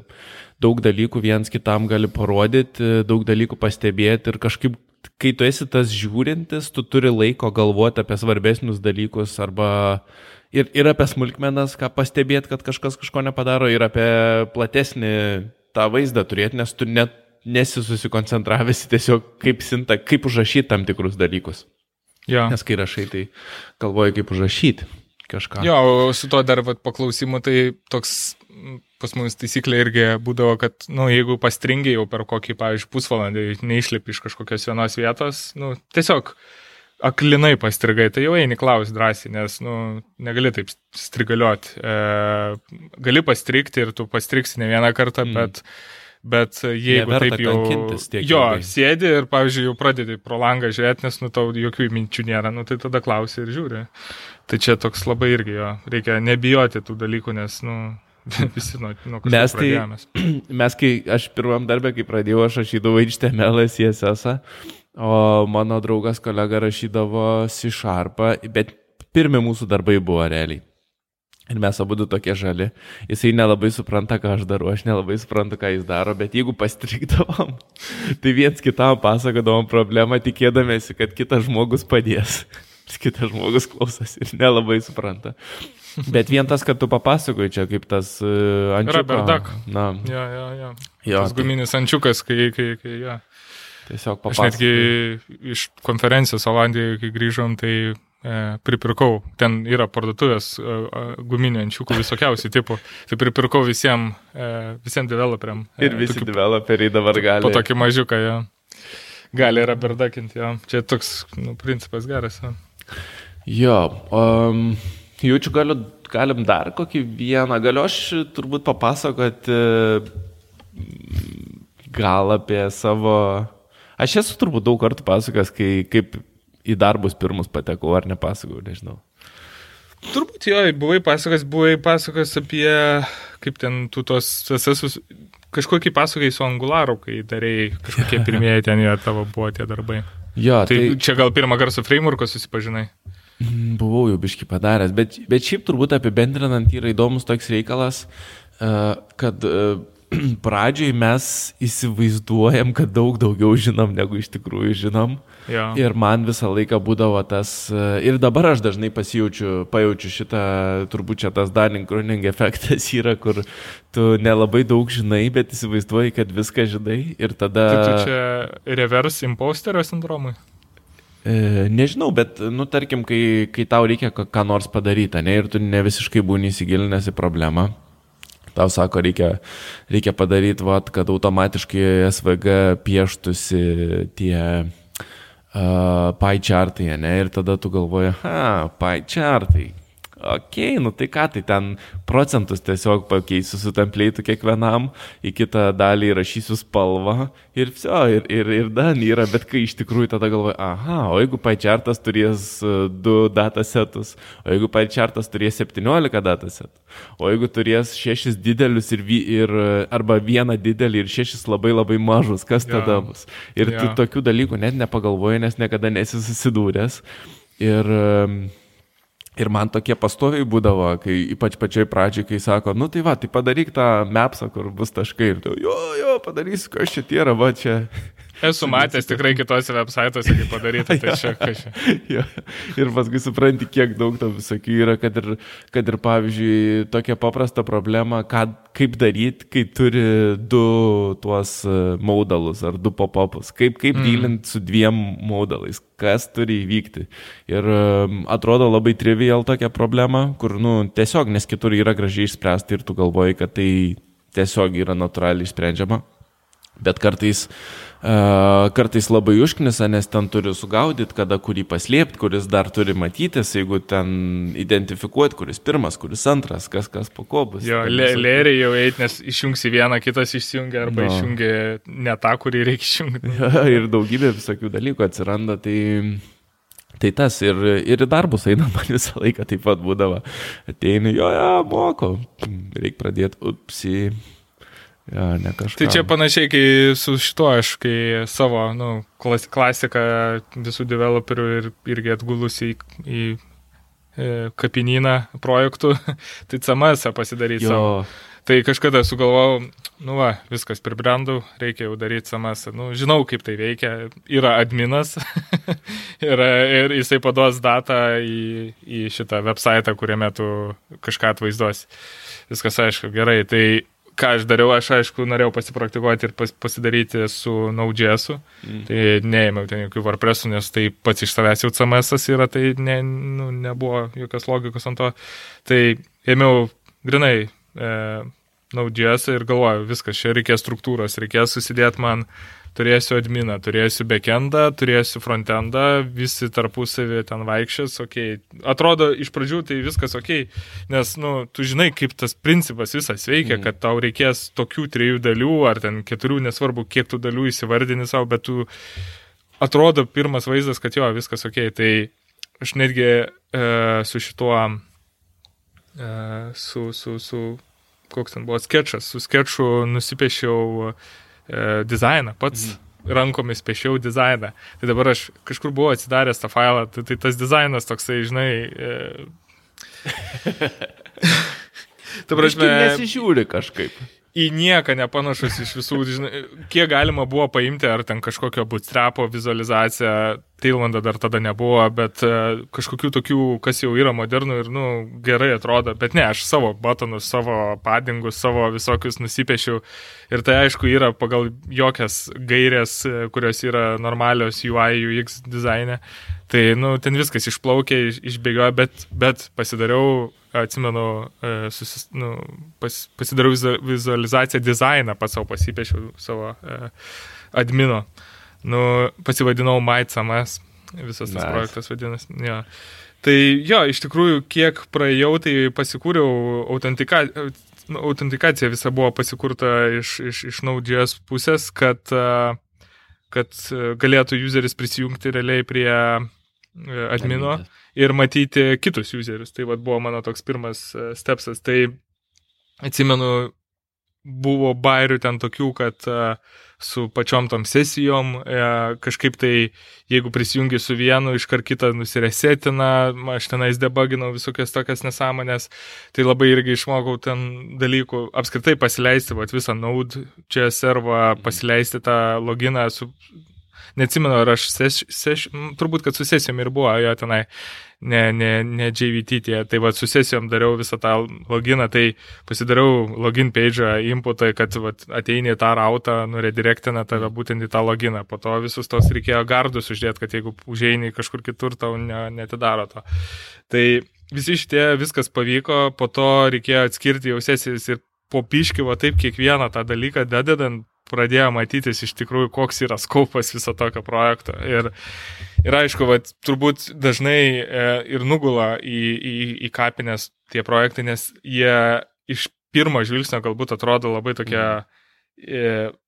daug dalykų viens kitam gali parodyti, daug dalykų pastebėti ir kažkaip, kai tu esi tas žiūrintis, tu turi laiko galvoti apie svarbesnius dalykus arba ir, ir apie smulkmenas, ką pastebėti, kad kažkas kažko nepadaro, ir apie platesnį tą vaizdą turėti, nes tu net nesi susikoncentravęs tiesiog kaip sinta, kaip užrašyti tam tikrus dalykus. Ja. Nes kai rašai, tai galvoji, kaip užrašyti kažką. Jo, su to dar vat, paklausimu, tai toks pas mus taisyklė irgi būdavo, kad, na, nu, jeigu pastringiai jau per kokį, pavyzdžiui, pusvalandį neišlipi iš kažkokios vienos vietos, nu, tiesiog aklinai pastrigai, tai jau eini klaus drąsiai, nes, nu, negali taip strigalioti. E, gali pastrikti ir tu pastriksi ne vieną kartą, mm. bet Bet jeigu Neverta taip jau... Jo, ilgai. sėdi ir, pavyzdžiui, jau pradedi pro langą žiūrėti, nes nu tau jokių minčių nėra, nu tai tada klausi ir žiūri. Tai čia toks labai irgi jo, reikia nebijoti tų dalykų, nes, nu, visi nuo, nuo kažko mes tai, pradėjomės. Mes, kai aš pirmam darbę, kai pradėjau, aš rašydavau HTML, CSS, o mano draugas kolega rašydavo C Sharpą, bet pirmi mūsų darbai buvo realiai. Ir mes abu tokie žali. Jisai nelabai supranta, ką aš darau, aš nelabai suprantu, ką jis daro, bet jeigu pastrikdavom, tai viens kitam pasakodavom problemą, tikėdamėsi, kad kitas žmogus padės. Kitas žmogus klausosi ir nelabai supranta. Bet vien tas, kad tu papasakoji čia, kaip tas uh, ančiukas. Raberdak. Na. Ja, ja, ja. Jo, tas tai... guminis ančiukas, kai, kai, kai, ja. Tiesiog papasakoji. Aš netgi iš konferencijos Olandijoje, kai grįžom, tai e, pripirkau, ten yra parduotuvės e, e, guminių ančiukų visokiausių tipų, tai pripirkau visiems e, visiem developeriam. Ir visi tokį, developeriai dabar gali. Po tokį mažiuką, jo. Gali yra berdakinti, jo. Čia toks nu, principas geras. Jo, jo um, jaučiu, galiu, galim dar kokį vieną, galiu aš turbūt papasakoti gal apie savo... Aš esu turbūt daug kartų pasakęs, kai kaip į darbus pirmus patekau, ar nepasakau, nežinau. Turbūt jo, buvai pasakas, buvai pasakas apie, kaip ten tu tos sesus, kažkokį pasakai su Angularu, kai darėjai, kažkokie pirmieji ten jo tavo buvo tie darbai. Jo, tai, tai čia gal pirmą kartą su frameworku susipažinai. Mm, buvau jau biški padaręs, bet, bet šiaip turbūt apibendrinant yra įdomus toks reikalas, kad pradžioj mes įsivaizduojam, kad daug daugiau žinom, negu iš tikrųjų žinom. Ja. Ir man visą laiką būdavo tas, e, ir dabar aš dažnai pasijaučiu, pajaučiu šitą, turbūt čia tas Dunning-Kruning efektas yra, kur tu nelabai daug žinai, bet įsivaizduoji, kad viską žinai ir tada... Tai tu čia reverse imposterio sindromui? E, nežinau, bet, nu, tarkim, kai, kai tau reikia ką nors padaryti, ne, ir tu ne visiškai būni įsigilinęs į problemą, tau sako, reikia, reikia padaryti, vat, kad automatiškai SVG pieštųsi tie uh, pie chartai, ne, ir tada tu galvoji, ha, pie chartai, ok, nu tai ką, tai ten procentus tiesiog pakeisiu su templeitu kiekvienam, į kitą dalį įrašysiu spalvą ir viso, ir, ir, ir dan yra, bet kai iš tikrųjų tada galvoju, aha, o jeigu PyChartas turės e, du datasetus, o jeigu PyChartas turės 17 datasetų, o jeigu turės šešis didelius ir, ir arba vieną didelį ir šešis labai labai mažus, kas tada yeah. bus? Ir yeah. tu tokių dalykų net nepagalvoji, nes niekada nesi susidūręs. Ir um, Ir man tokie pastoviai būdavo, kai ypač pačioj pradžiai, kai sako, nu tai va, tai padaryk tą mapsą, kur bus taškai. Ir tu, jo, jo, padarysiu, kas čia tie yra, va čia. Esu matęs tikrai kitose websaituose, kaip padaryti, tai čia kažkaip. ja. Ir paskui supranti, kiek daug to visokių yra, kad ir, kad ir pavyzdžiui, tokia paprasta problema, ką, kaip daryti, kai turi du tuos e, modalus ar du pop-upus, kaip, kaip mm. dylinti su dviem modalais, kas turi įvykti. Ir um, atrodo labai trivial tokia problema, kur, nu, tiesiog, nes kitur yra gražiai išspręsti ir tu galvoji, kad tai tiesiog yra natūraliai išsprendžiama. Bet kartais uh, kartais labai užknisa, nes ten turi sugaudyti, kada kurį paslėpti, kuris dar turi matytis, jeigu ten identifikuoti, kuris pirmas, kuris antras, kas kas po ko bus. Jo, lėriai jau eit, nes išjungsi vieną, kitas išjungia arba no. išjungia ne tą, kurį reikia išjungti. Ja, ir daugybė visokių dalykų atsiranda, tai... Tai tas ir, ir į darbus eina man visą laiką taip pat būdavo. Ateini, jo, jo, moko, reikia pradėti, upsi, Ja. Tai čia panašiai, kai su šituo aš, kai savo nu, klas, klasiką visų developerių ir, irgi atgulusi į, į e, kapinyną projektų, tai CMS pasidaryti savo. Tai kažkada sugalvojau, nu va, viskas pribrendau, reikia jau daryti samas. Nu, žinau, kaip tai veikia. Yra adminas ir, ir jisai paduos datą į, į šitą website, kuriame tu kažką atvaizduosi. Viskas aišku, gerai. Tai ką aš dariau, aš aišku norėjau pasipraktikuoti ir pas, pasidaryti su Node.js. Mm. Tai neėmiau ten jokių WordPressų, nes tai pats iš savęs jau CMS yra, tai ne, nu, nebuvo jokios logikos ant to. Tai ėmiau grinai e, Node.js ir galvoju, viskas, čia reikės struktūros, reikės susidėti man turėsiu adminą, turėsiu backendą, turėsiu frontendą, visi tarpusavį ten vaikščias, ok. Atrodo, iš pradžių tai viskas ok, nes, nu, tu žinai, kaip tas principas visas veikia, mm. kad tau reikės tokių trijų dalių, ar ten keturių, nesvarbu, kiek tų dalių įsivardini savo, bet tu atrodo pirmas vaizdas, kad jo, viskas ok. Tai aš netgi e, su šituo, e, su, su, su, koks ten buvo sketšas, su sketšu nusipiešiau e, dizainą, pats mhm. rankomis piešiau dizainą. Tai dabar aš kažkur buvau atsidaręs tą failą, tai, tai tas dizainas toksai, žinai... E... Ta prasme, nesižiūri kažkaip į nieką nepanašus iš visų, žinai, kiek galima buvo paimti, ar ten kažkokio bootstrapo vizualizaciją, Tailando dar tada nebuvo, bet uh, kažkokių tokių, kas jau yra modernų ir, nu, gerai atrodo, bet ne, aš savo batonus, savo padingus, savo visokius nusipiešiau. Ir tai aišku yra pagal jokias gairės, e, kurios yra normalios UI, UX dizaine, tai, nu, ten viskas išplaukė, išbėgiojo, bet, bet pasidariau atsimenu, e, susis, nu, pas, pasidariau vizualizaciją, dizainą pats savo pasipiešiau savo uh, admino. Nu, pasivadinau MyCMS, visas tas nice. projektas vadinasi. Ja. Tai jo, iš tikrųjų, kiek praėjau, tai pasikūriau autentika, nu, autentikacija visa buvo pasikurta iš, iš, iš Node.js pusės, kad, kad galėtų useris prisijungti realiai prie admino. Adminas ir matyti kitus userius. Tai vad buvo mano toks pirmas e, stepsas. Tai atsimenu, buvo bairių ten tokių, kad uh, su pačiom tom sesijom uh, kažkaip tai, jeigu prisijungi su vienu, iškart kitą nusiresetina, aš tenais debuginau visokias tokias nesąmonės, tai labai irgi išmokau ten dalykų, apskritai pasileisti vat, visą Node čia servą, pasileisti tą loginą su neatsimenu, ar aš seš, seš, turbūt, kad su sesijom ir buvo jo tenai, ne, ne, ne JVT tie, tai va su sesijom dariau visą tą loginą, tai pasidariau login page inputą, kad va, ateini į tą rautą, nuredirektina tave būtent į tą loginą, po to visus tos reikėjo gardus uždėti, kad jeigu užeini kažkur kitur, tau ne, netidaro to. Tai visi šitie viskas pavyko, po to reikėjo atskirti jau sesijas ir po piškį, va taip kiekvieną tą dalyką dededant, pradėjo matytis iš tikrųjų, koks yra skaupas viso tokio projekto. Ir, ir aišku, vat, turbūt dažnai e, ir nugula į, į, į kapines tie projektai, nes jie iš pirmo žvilgsnio galbūt atrodo labai tokie mm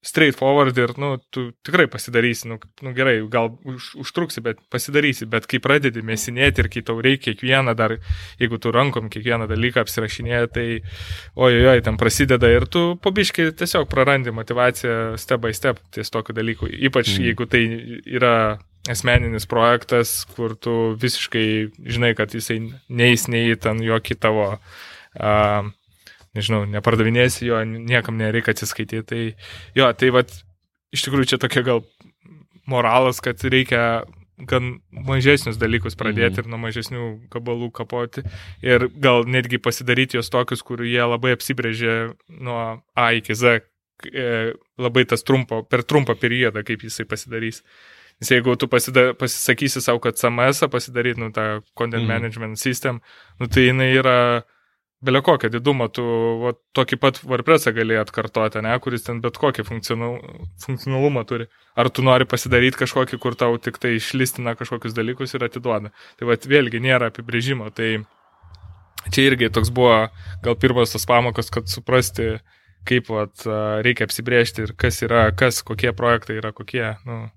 straightforward ir, nu, tu tikrai pasidarysi, nu, nu gerai, gal už, užtruksi, bet pasidarysi, bet kai pradedi mesinėti ir kai tau reikia kiekvieną dar, jeigu tu rankom kiekvieną dalyką apsirašinėji, tai ojojoj, ten prasideda ir tu pabiškai tiesiog prarandi motivaciją step by step ties tokiu dalyku, ypač mm. jeigu tai yra asmeninis projektas, kur tu visiškai žinai, kad jisai neįs nei ten jokį tavo uh, nežinau, nepardavinėsi jo, niekam nereikia atsiskaityti. Tai jo, tai vad, iš tikrųjų čia tokia gal moralas, kad reikia gan mažesnius dalykus pradėti mm. ir nuo mažesnių gabalų kapoti ir gal netgi pasidaryti juos tokius, kur jie labai apsibrėžė nuo A iki Z, e, labai tas trumpo, per trumpą periodą, kaip jisai pasidarys. Nes jeigu tu pasida, pasisakysi savo, kad CMS pasidaryti, nu, tą content mm. management system, nu, tai jinai yra belio kokią didumą, tu va, tokį pat WordPressą gali atkartoti, ne, kuris ten bet kokį funkcional, funkcionalumą turi. Ar tu nori pasidaryti kažkokį, kur tau tik tai išlistina kažkokius dalykus ir atiduoda. Tai va, vėlgi nėra apibrėžimo. Tai čia irgi toks buvo gal pirmas tas pamokas, kad suprasti, kaip vat, reikia apsibrėžti ir kas yra, kas, kokie projektai yra, kokie. Nu,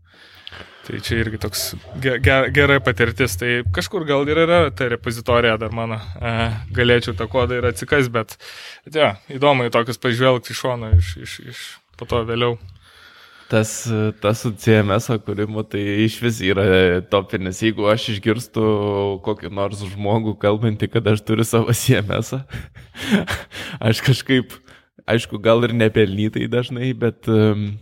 Tai čia irgi toks ge ge gera patirtis. Tai kažkur gal ir yra ta repozitorija dar mano. E, galėčiau tą kodą ir atsikas, bet ja, įdomu į tokius pažvelgti iš šono, iš, iš, iš po to vėliau. Tas, tas su CMS kūrimu tai iš vis yra topinis. Jeigu aš išgirstu kokį nors žmogų kalbantį, kad aš turiu savo CMS, aš kažkaip aišku, gal ir nepelnytai dažnai, bet um,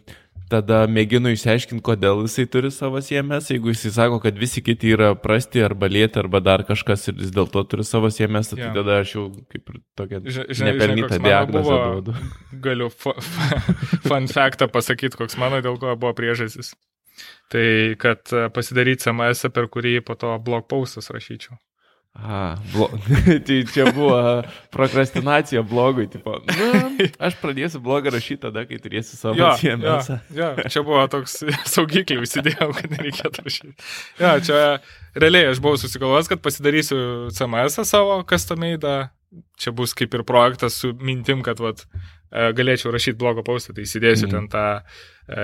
tada mėginu išsiaiškinti, kodėl jisai turi savo CMS. Jeigu jisai sako, kad visi kiti yra prasti arba lėti arba dar kažkas ir vis dėlto turi savo CMS, tai yeah. tada aš jau kaip ir tokia nepelnytą diagnozę duodu. Galiu fun factą pasakyti, koks mano dėl ko buvo priežastis. Tai kad pasidaryti CMS, per kurį po to blog postas rašyčiau. A, blo... tai čia buvo prokrastinacija blogui, tipo, nu, aš pradėsiu blogą rašyti tada, kai turėsiu savo jo, CMS. Jo, jo, čia buvo toks saugiklį užsidėjau, kad nereikėtų rašyti. Jo, čia realiai aš buvau susigalvojęs, kad pasidarysiu CMS savo custom-made, čia bus kaip ir projektas su mintim, kad vat, e, galėčiau rašyti blogo paustą, tai įsidėsiu mm. ten tą e,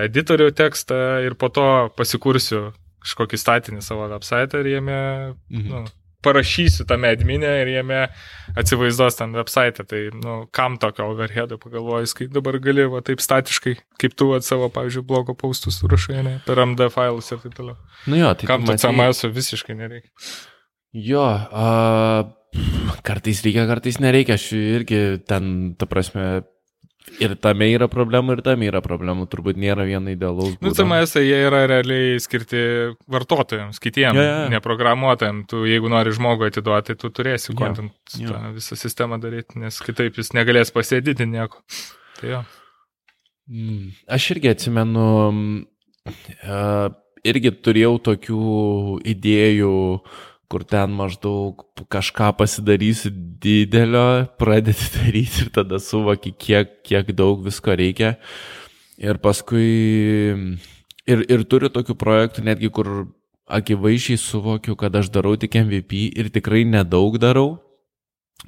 editorių tekstą ir po to pasikursiu kažkokį statinį savo website ir jame, mm. nu, parašysiu tame adminė ir jame atsivaizduos tam website. Tai, nu, kam tokio overheado pagalvojus, kai dabar gali va taip statiškai, kaip tu at savo, pavyzdžiui, blogo paustus surašai, ne, per MD failus ir taip toliau. Nu jo, tai kam to CMS visiškai nereikia. Jo, uh, kartais reikia, kartais nereikia. Aš irgi ten, ta prasme, Ir tame yra problemų, ir tame yra problemų. Turbūt nėra viena idealaus. Nu, CMS jie yra realiai skirti vartotojams, kitiems, ja, ja. neprogramuotojams. Tu, jeigu nori žmogų atiduoti, tu turėsi ja, content, ja. visą sistemą daryti, nes kitaip jis negalės pasėdyti nieko. Tai jo. Mm, aš irgi atsimenu, uh, irgi turėjau tokių idėjų, uh, kur ten maždaug kažką pasidarysi didelio, pradedi daryti ir tada suvoki, kiek, kiek daug visko reikia. Ir paskui ir, ir turiu tokių projektų netgi, kur akivaizdžiai suvokiu, kad aš darau tik MVP ir tikrai nedaug darau,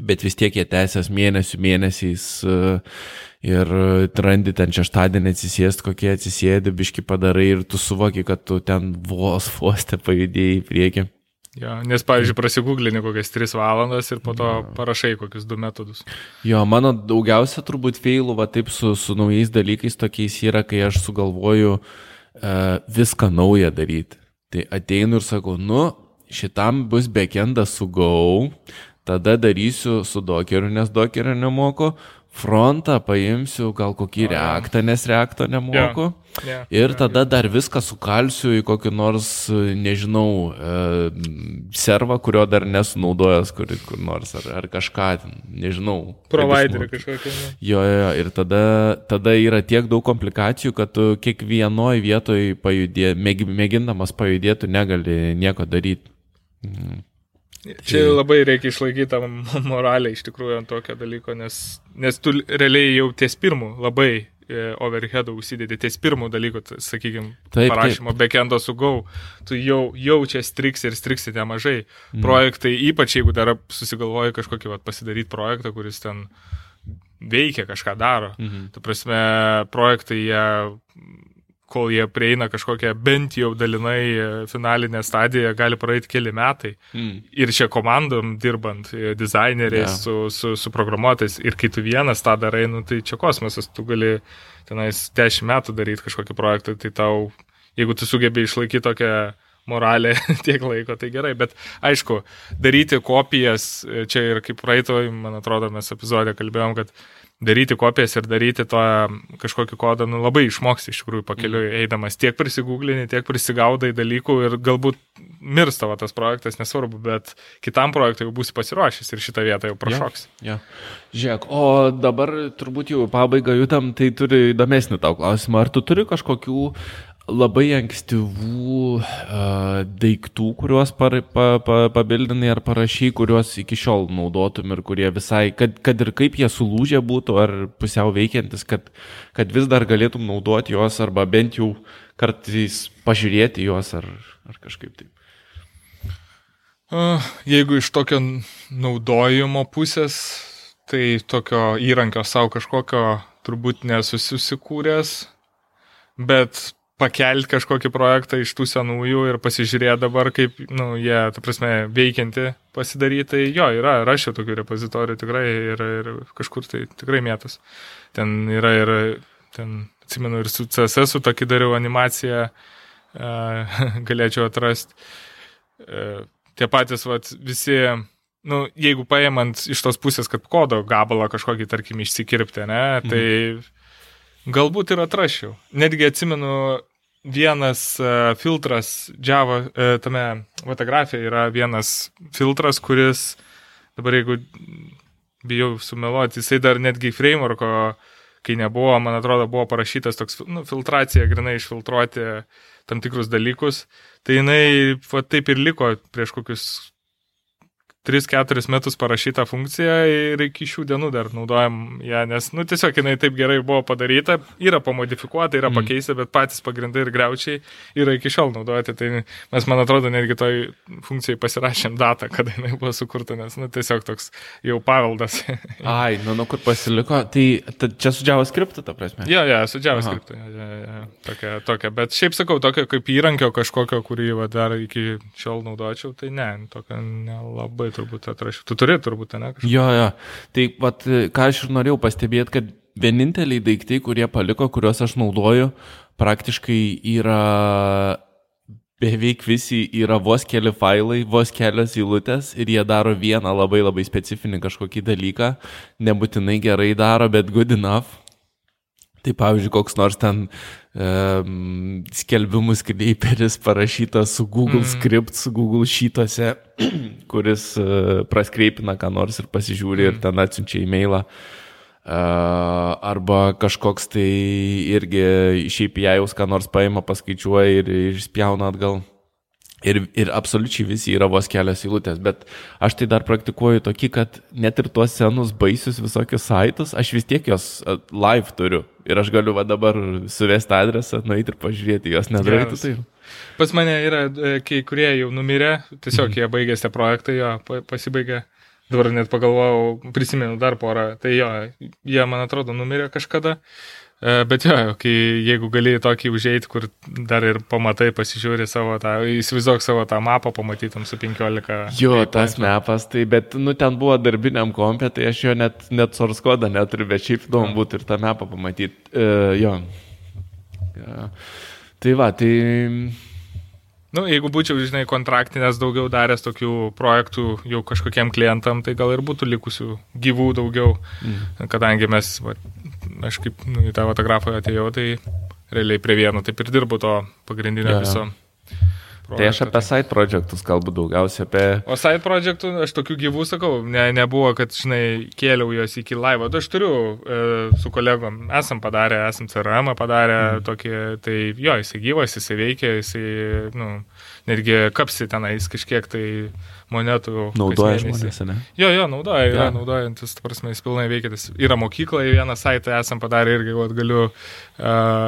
bet vis tiek jie tęsias mėnesių mėnesiais ir randi ten šeštadienį atsisėsti, kokie atsisėdi, biški padarai ir tu suvoki, kad tu ten vos vos te pajudėjai į priekį. Jo, nes, pavyzdžiui, prasigūglini kokias 3 valandas ir po to jo. parašai kokius 2 metodus. Jo, mano daugiausia turbūt feilų, va taip su, su naujais dalykais tokiais yra, kai aš sugalvoju uh, viską naują daryti. Tai ateinu ir sakau, nu, šitam bus backendas su Go, tada darysiu su dokeriu, nes dokerio nemoku, frontą paimsiu, gal kokį reaktą, nes reaktą nemoku. Yeah, yeah, ir tada dar viską sukalsiu į kokį nors, nežinau, e, servą, kurio dar nesunaudojęs kur, kur nors, ar, ar kažką, nežinau. Providerį kažkokį. Jo, jo, ir tada, tada yra tiek daug komplikacijų, kad tu kiekvienoje vietoje pajudė, mėgindamas pajudėti, negali nieko daryti. Mhm. Čia labai reikia išlaikyti tą moralę iš tikrųjų ant tokio dalyko, nes, nes tu realiai jau ties pirmų labai e, overheadų užsidedi, ties pirmų dalykų, sakykime, parašymo backendo su Go, tu jau, jau čia striks ir striksi nemažai. Mm. Projektai, ypač jeigu dar susigalvoji kažkokį vat, pasidaryti projektą, kuris ten veikia, kažką daro. Mm -hmm. Tu prasme, projektai jie kol jie prieina kažkokią bent jau dalinai e, finalinę stadiją, gali praeiti keli metai. Mm. Ir čia komandom dirbant, e, dizaineriais, yeah. su, su, su programuotais. Ir kai tu vienas tą darai, nu, tai čia kosmosas, tu gali tenais 10 metų daryti kažkokį projektą, tai tau, jeigu tu sugebi išlaikyti tokią moralę tiek laiko, tai gerai. Bet aišku, daryti kopijas, e, čia ir kaip praeitoj, man atrodo, mes epizodė kalbėjom, kad daryti kopijas ir daryti to kažkokį kodą, nu, labai išmoksti iš tikrųjų pakeliu mm. eidamas. Tiek prisigūglini, tiek prisigaudai dalykų ir galbūt mirs tavo tas projektas, nesvarbu, bet kitam projektui jau būsi pasiruošęs ir šitą vietą jau prašoks. Ja, ja. Žiūrėk, o dabar turbūt jau pabaigą judam, tai turi įdomesnį tau klausimą. Ar tu turi kažkokių labai ankstyvų uh, daiktų, kuriuos par, pa, pa, pabildinai ar parašy, kuriuos iki šiol naudotum ir kurie visai, kad, kad ir kaip jie sulūžę būtų ar pusiau veikiantis, kad, kad vis dar galėtum naudoti juos arba bent jau kartais pažiūrėti juos ar, ar kažkaip taip. Uh, jeigu iš tokio naudojimo pusės, tai tokio įrankio savo kažkokio turbūt nesusikūręs, bet pakelti kažkokį projektą iš tų senųjų ir pasižiūrėti dabar, kaip, nu, jie, ta prasme, veikianti pasidaryti, tai jo, yra, rašiau tokių repozitorių tikrai ir, ir kažkur tai tikrai mėtas. Ten yra ir, ten, atsimenu, ir su CSS tokį dariau animaciją, uh, galėčiau atrasti. Uh, tie patys, vat, visi nu, jeigu paėmant iš tos pusės, kad kodo gabalą kažkokį, tarkim, išsikirpti, ne, tai mhm. galbūt ir atrašiau. Netgi atsimenu, vienas uh, filtras Java, uh, tame fotografijoje yra vienas filtras, kuris, dabar jeigu bijau sumeluoti, jisai dar netgi frameworko, kai nebuvo, man atrodo, buvo parašytas toks, nu, filtracija, grinai išfiltruoti tam tikrus dalykus. Tai jinai va, taip ir liko prieš kokius 3-4 metus parašytą funkciją ir iki šių dienų dar naudojam ją, nes, nu, tiesiog jinai taip gerai buvo padaryta, yra pamodifikuota, yra mm. pakeista, bet patys pagrindai ir greučiai yra iki šiol naudoti. Tai mes, man atrodo, netgi toj funkcijai pasirašėm datą, kada jinai buvo sukurta, nes, nu, tiesiog toks jau paveldas. Ai, nu, nu, kur pasiliko, tai čia su JavaScript, ta prasme. Jo, jo, su JavaScript. Ja, ja, ja, tokia, tokia, bet šiaip sakau, tokia kaip įrankio kažkokio, kurį va, dar iki šiol naudočiau, tai ne, tokio nelabai turbūt atrašiau. Tu turi turbūt, ne? Kažką. Jo, jo. Tai, vat, ką aš ir norėjau pastebėti, kad vieninteliai daiktai, kurie paliko, kuriuos aš naudoju, praktiškai yra beveik visi yra vos keli failai, vos kelios eilutės ir jie daro vieną labai labai specifinį kažkokį dalyką, nebūtinai gerai daro, bet good enough. Tai pavyzdžiui, koks nors ten um, skelbimų skreiperis parašytas su Google mm. Script, su Google šytose, kuris uh, praskreipina ką nors ir pasižiūri mm. ir ten atsiunčia e-mailą. Uh, arba kažkoks tai irgi šiaip jaus ką nors paima, paskaičiuoja ir išspjauna atgal. Ir, ir absoliučiai visi yra vos kelios eilutės, bet aš tai dar praktikuoju tokį, kad net ir tuos senus baisius visokius saitus, aš vis tiek jos live turiu. Ir aš galiu va dabar suvesti adresą, nueiti ir pažiūrėti, jos nedarytų tai. Pas mane yra, e, kai kurie jau numirė, tiesiog mhm. jie baigėsi tie projektai, jo, pasibaigė. Dabar net pagalvojau, prisimenu dar porą, tai jo, jie, man atrodo, numirė kažkada. E, bet jo, kai jeigu gali tokį užėjti, kur dar ir pamatai, pasižiūri savo tą, įsivaizduok savo tą mapą, pamatytum su 15. Jo, tas mapas, tai bet, nu, ten buvo darbiniam kompė, tai aš jo net, net source kodą neturiu, bet šiaip įdomu būtų ir tą mapą pamatyti. Uh, jo. Ja. Tai va, tai Nu, jeigu būčiau, žinai, kontraktinės daugiau daręs tokių projektų jau kažkokiem klientam, tai gal ir būtų likusių gyvų daugiau. Mm. Kadangi mes, va, aš kaip nu, į tą fotografą atėjau, tai realiai prie vieno taip ir dirbu to pagrindinio ja, viso. Ja. Projektą. Tai aš apie side projektus kalbu daugiausiai apie... O side projektų, aš tokių gyvų sakau, ne, nebuvo, kad, žinai, kėliau juos iki laivo. Tai aš turiu e, su kolegom, esam padarę, esam CRM padarę mm. tokį, tai jo, jisai gyvas, jisai veikia, jisai, nu, netgi kapsi tenais kažkiek tai monetų. Naudoja žmonės, ne? Jo, jo, naudoja, ja. yra naudojantis, ta prasme, jis pilnai veikia. Yra mokykla, vieną saitą esam padarę irgi, kad galiu uh,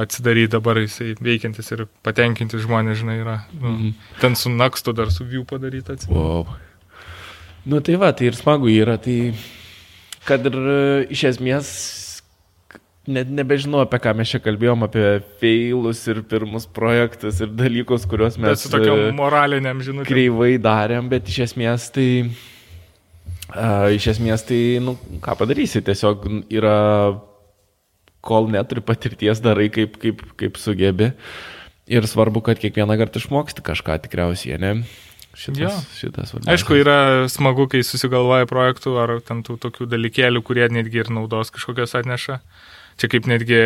atsidaryti dabar, jisai veikiantis ir patenkintis žmonės, žinai, yra. Nu, mm. Ten su nakstu dar su view padaryta. Wow. Nu tai va, tai ir smagu yra, tai kad ir iš esmės net nebežinau, apie ką mes čia kalbėjom, apie failus ir pirmus projektus ir dalykus, kuriuos mes... Bet su tokiam e, moraliniam žinutėm. Kreivai darėm, bet iš esmės tai... Uh, iš esmės tai, nu, ką padarysi, tiesiog yra, kol neturi patirties, darai kaip, kaip, kaip sugebi. Ir svarbu, kad kiekvieną kartą išmoksti kažką tikriausiai, ne? Šitas, jo. šitas vadinamas. Aišku, yra smagu, kai susigalvoja projektų ar ten tų tokių dalykėlių, kurie netgi ir naudos kažkokios atneša. Čia kaip netgi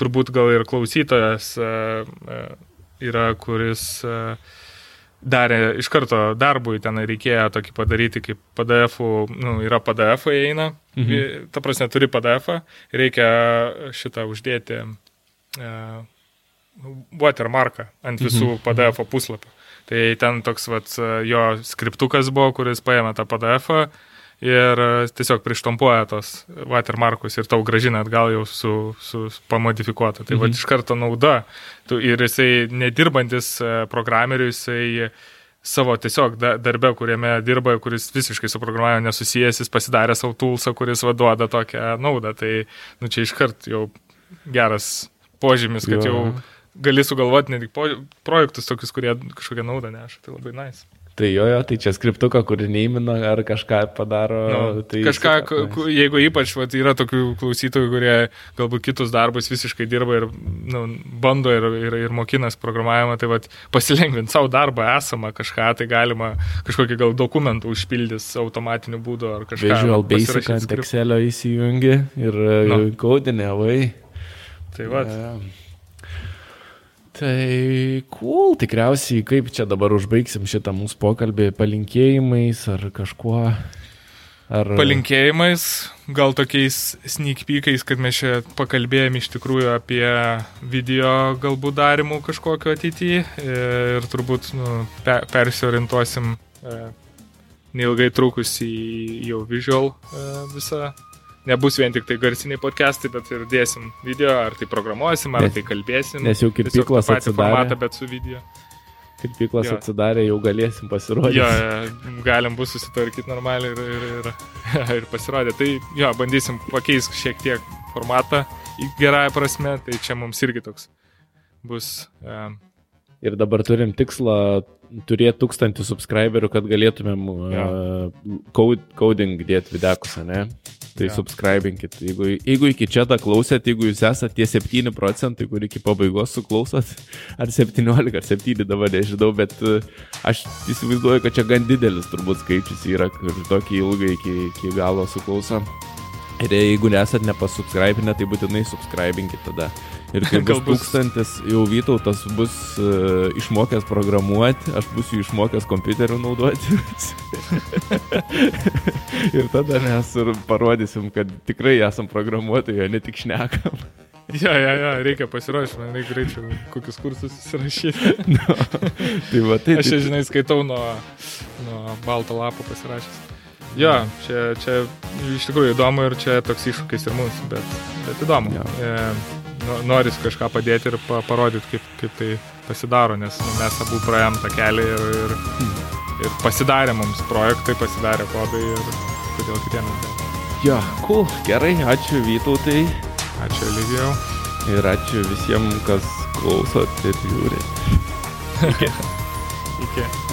turbūt gal ir klausytojas e, e, yra, kuris e, darė iš karto darbui, ten reikėjo tokį padaryti, kaip PDF, nu, yra PDF eina, mhm. ta prasme, turi PDF, reikia šitą uždėti watermarką ant visų mhm. PDF puslapių. Tai ten toks vat, jo skriptukas buvo, kuris paėmė tą PDF, ir e, tiesiog prištampuoja tos watermarkus ir tau gražina atgal jau su, su pamodifikuota. Tai mhm. va iš karto nauda. Tu, ir jisai nedirbantis e, programeriui, jisai savo tiesiog darbe, kuriame dirba, kuris visiškai su programavimu nesusijęs, jis pasidarė savo toolsą, kuris vaduoda tokią naudą. Tai nu, čia iškart jau geras požymis, kad jo. jau gali sugalvoti netgi projektus tokius, kurie kažkokią naudą neša. Tai labai nice. Tai jo, jo, tai čia skriptuką, kur neįmina ar kažką padaro. Nu, tai kažką, jeigu ypač vat, yra tokių klausytojų, kurie galbūt kitus darbus visiškai dirba ir nu, bando ir, ir, ir mokinas programavimą, tai vat, pasilengvinti savo darbą esamą kažką, tai galima kažkokį gal dokumentą užpildys automatiniu būdu ar kažką. Visual Basic ant Excelio įsijungi ir Nu. no. kaudinė, vai. Tai vat. E, Tai cool, tikriausiai kaip čia dabar užbaigsim šitą mūsų pokalbį, palinkėjimais ar kažkuo. Ar... Palinkėjimais, gal tokiais sneak peekais, kad mes čia pakalbėjome iš tikrųjų apie video galbūt darimų kažkokio ateityje ir turbūt nu, pe, persiorientuosim e, neilgai trukus į jau visual e, visą. Nebus vien tik tai garsiniai podcastai, bet ir dėsim video, ar tai programuosim, ar Nes- tai kalbėsim. nes jau tą patį atsidarė. formatą, bet su video. Kirpyklas Jo. atsidarė, jau galėsim pasirodyti. Jo, jo, galim bus susitvarkyti normaliai ir, ir, ir, ir pasirodė. Tai jo, bandysim pakeisti šiek tiek formatą į gerąją prasme, tai čia mums irgi toks bus. Um, Ir dabar turim tikslą turėti tūkstantį subscriberių, kad galėtumėm Jo. uh, coding dėti videkus, ne? Tai Jo. subscribinkit. Jeigu, jeigu iki čia tą klausėt, jeigu jūs esate tie 7 procentai, kur iki pabaigos suklausot, ar 17, ar 7 dabar nežinau, bet uh, aš įsivaizduoju, kad čia gan didelis turbūt skaičius yra, kur tokį ilgai iki, iki galo suklauso. Ir jeigu nesat nepasubscribinę, tai būtinai subscribinkit tada. Ir kai bus tūkstantis, jau Vytautas bus uh, išmokęs programuoti, aš būsiu išmokęs kompiuterių naudoti. ir tada mes ir parodysim, kad tikrai esam programuotojai, o ne tik šnekam. jo, jo, jo, reikia pasiruošti, man reikia greičiau kokius kursus įsirašyti. no. Tai va, tai, Aš žinai, skaitau nuo, nuo balto lapo pasirašęs. Jo, čia, čia iš tikrųjų įdomu ir čia toks iššūkis ir mums, bet, bet įdomu. Jo. E, Noris kažką padėti ir pa, parodyti, kaip, kaip tai pasidaro, nes nu, mes abu praėjom tą kelią ir, ir, ir pasidarė mums projektai, pasidarė kodai ir kodėl negalima. jo, cool, gerai, ačiū Vytautai Ačiū, Lygiau. ir ačiū visiems, kas klausot ir žiūrit. Iki.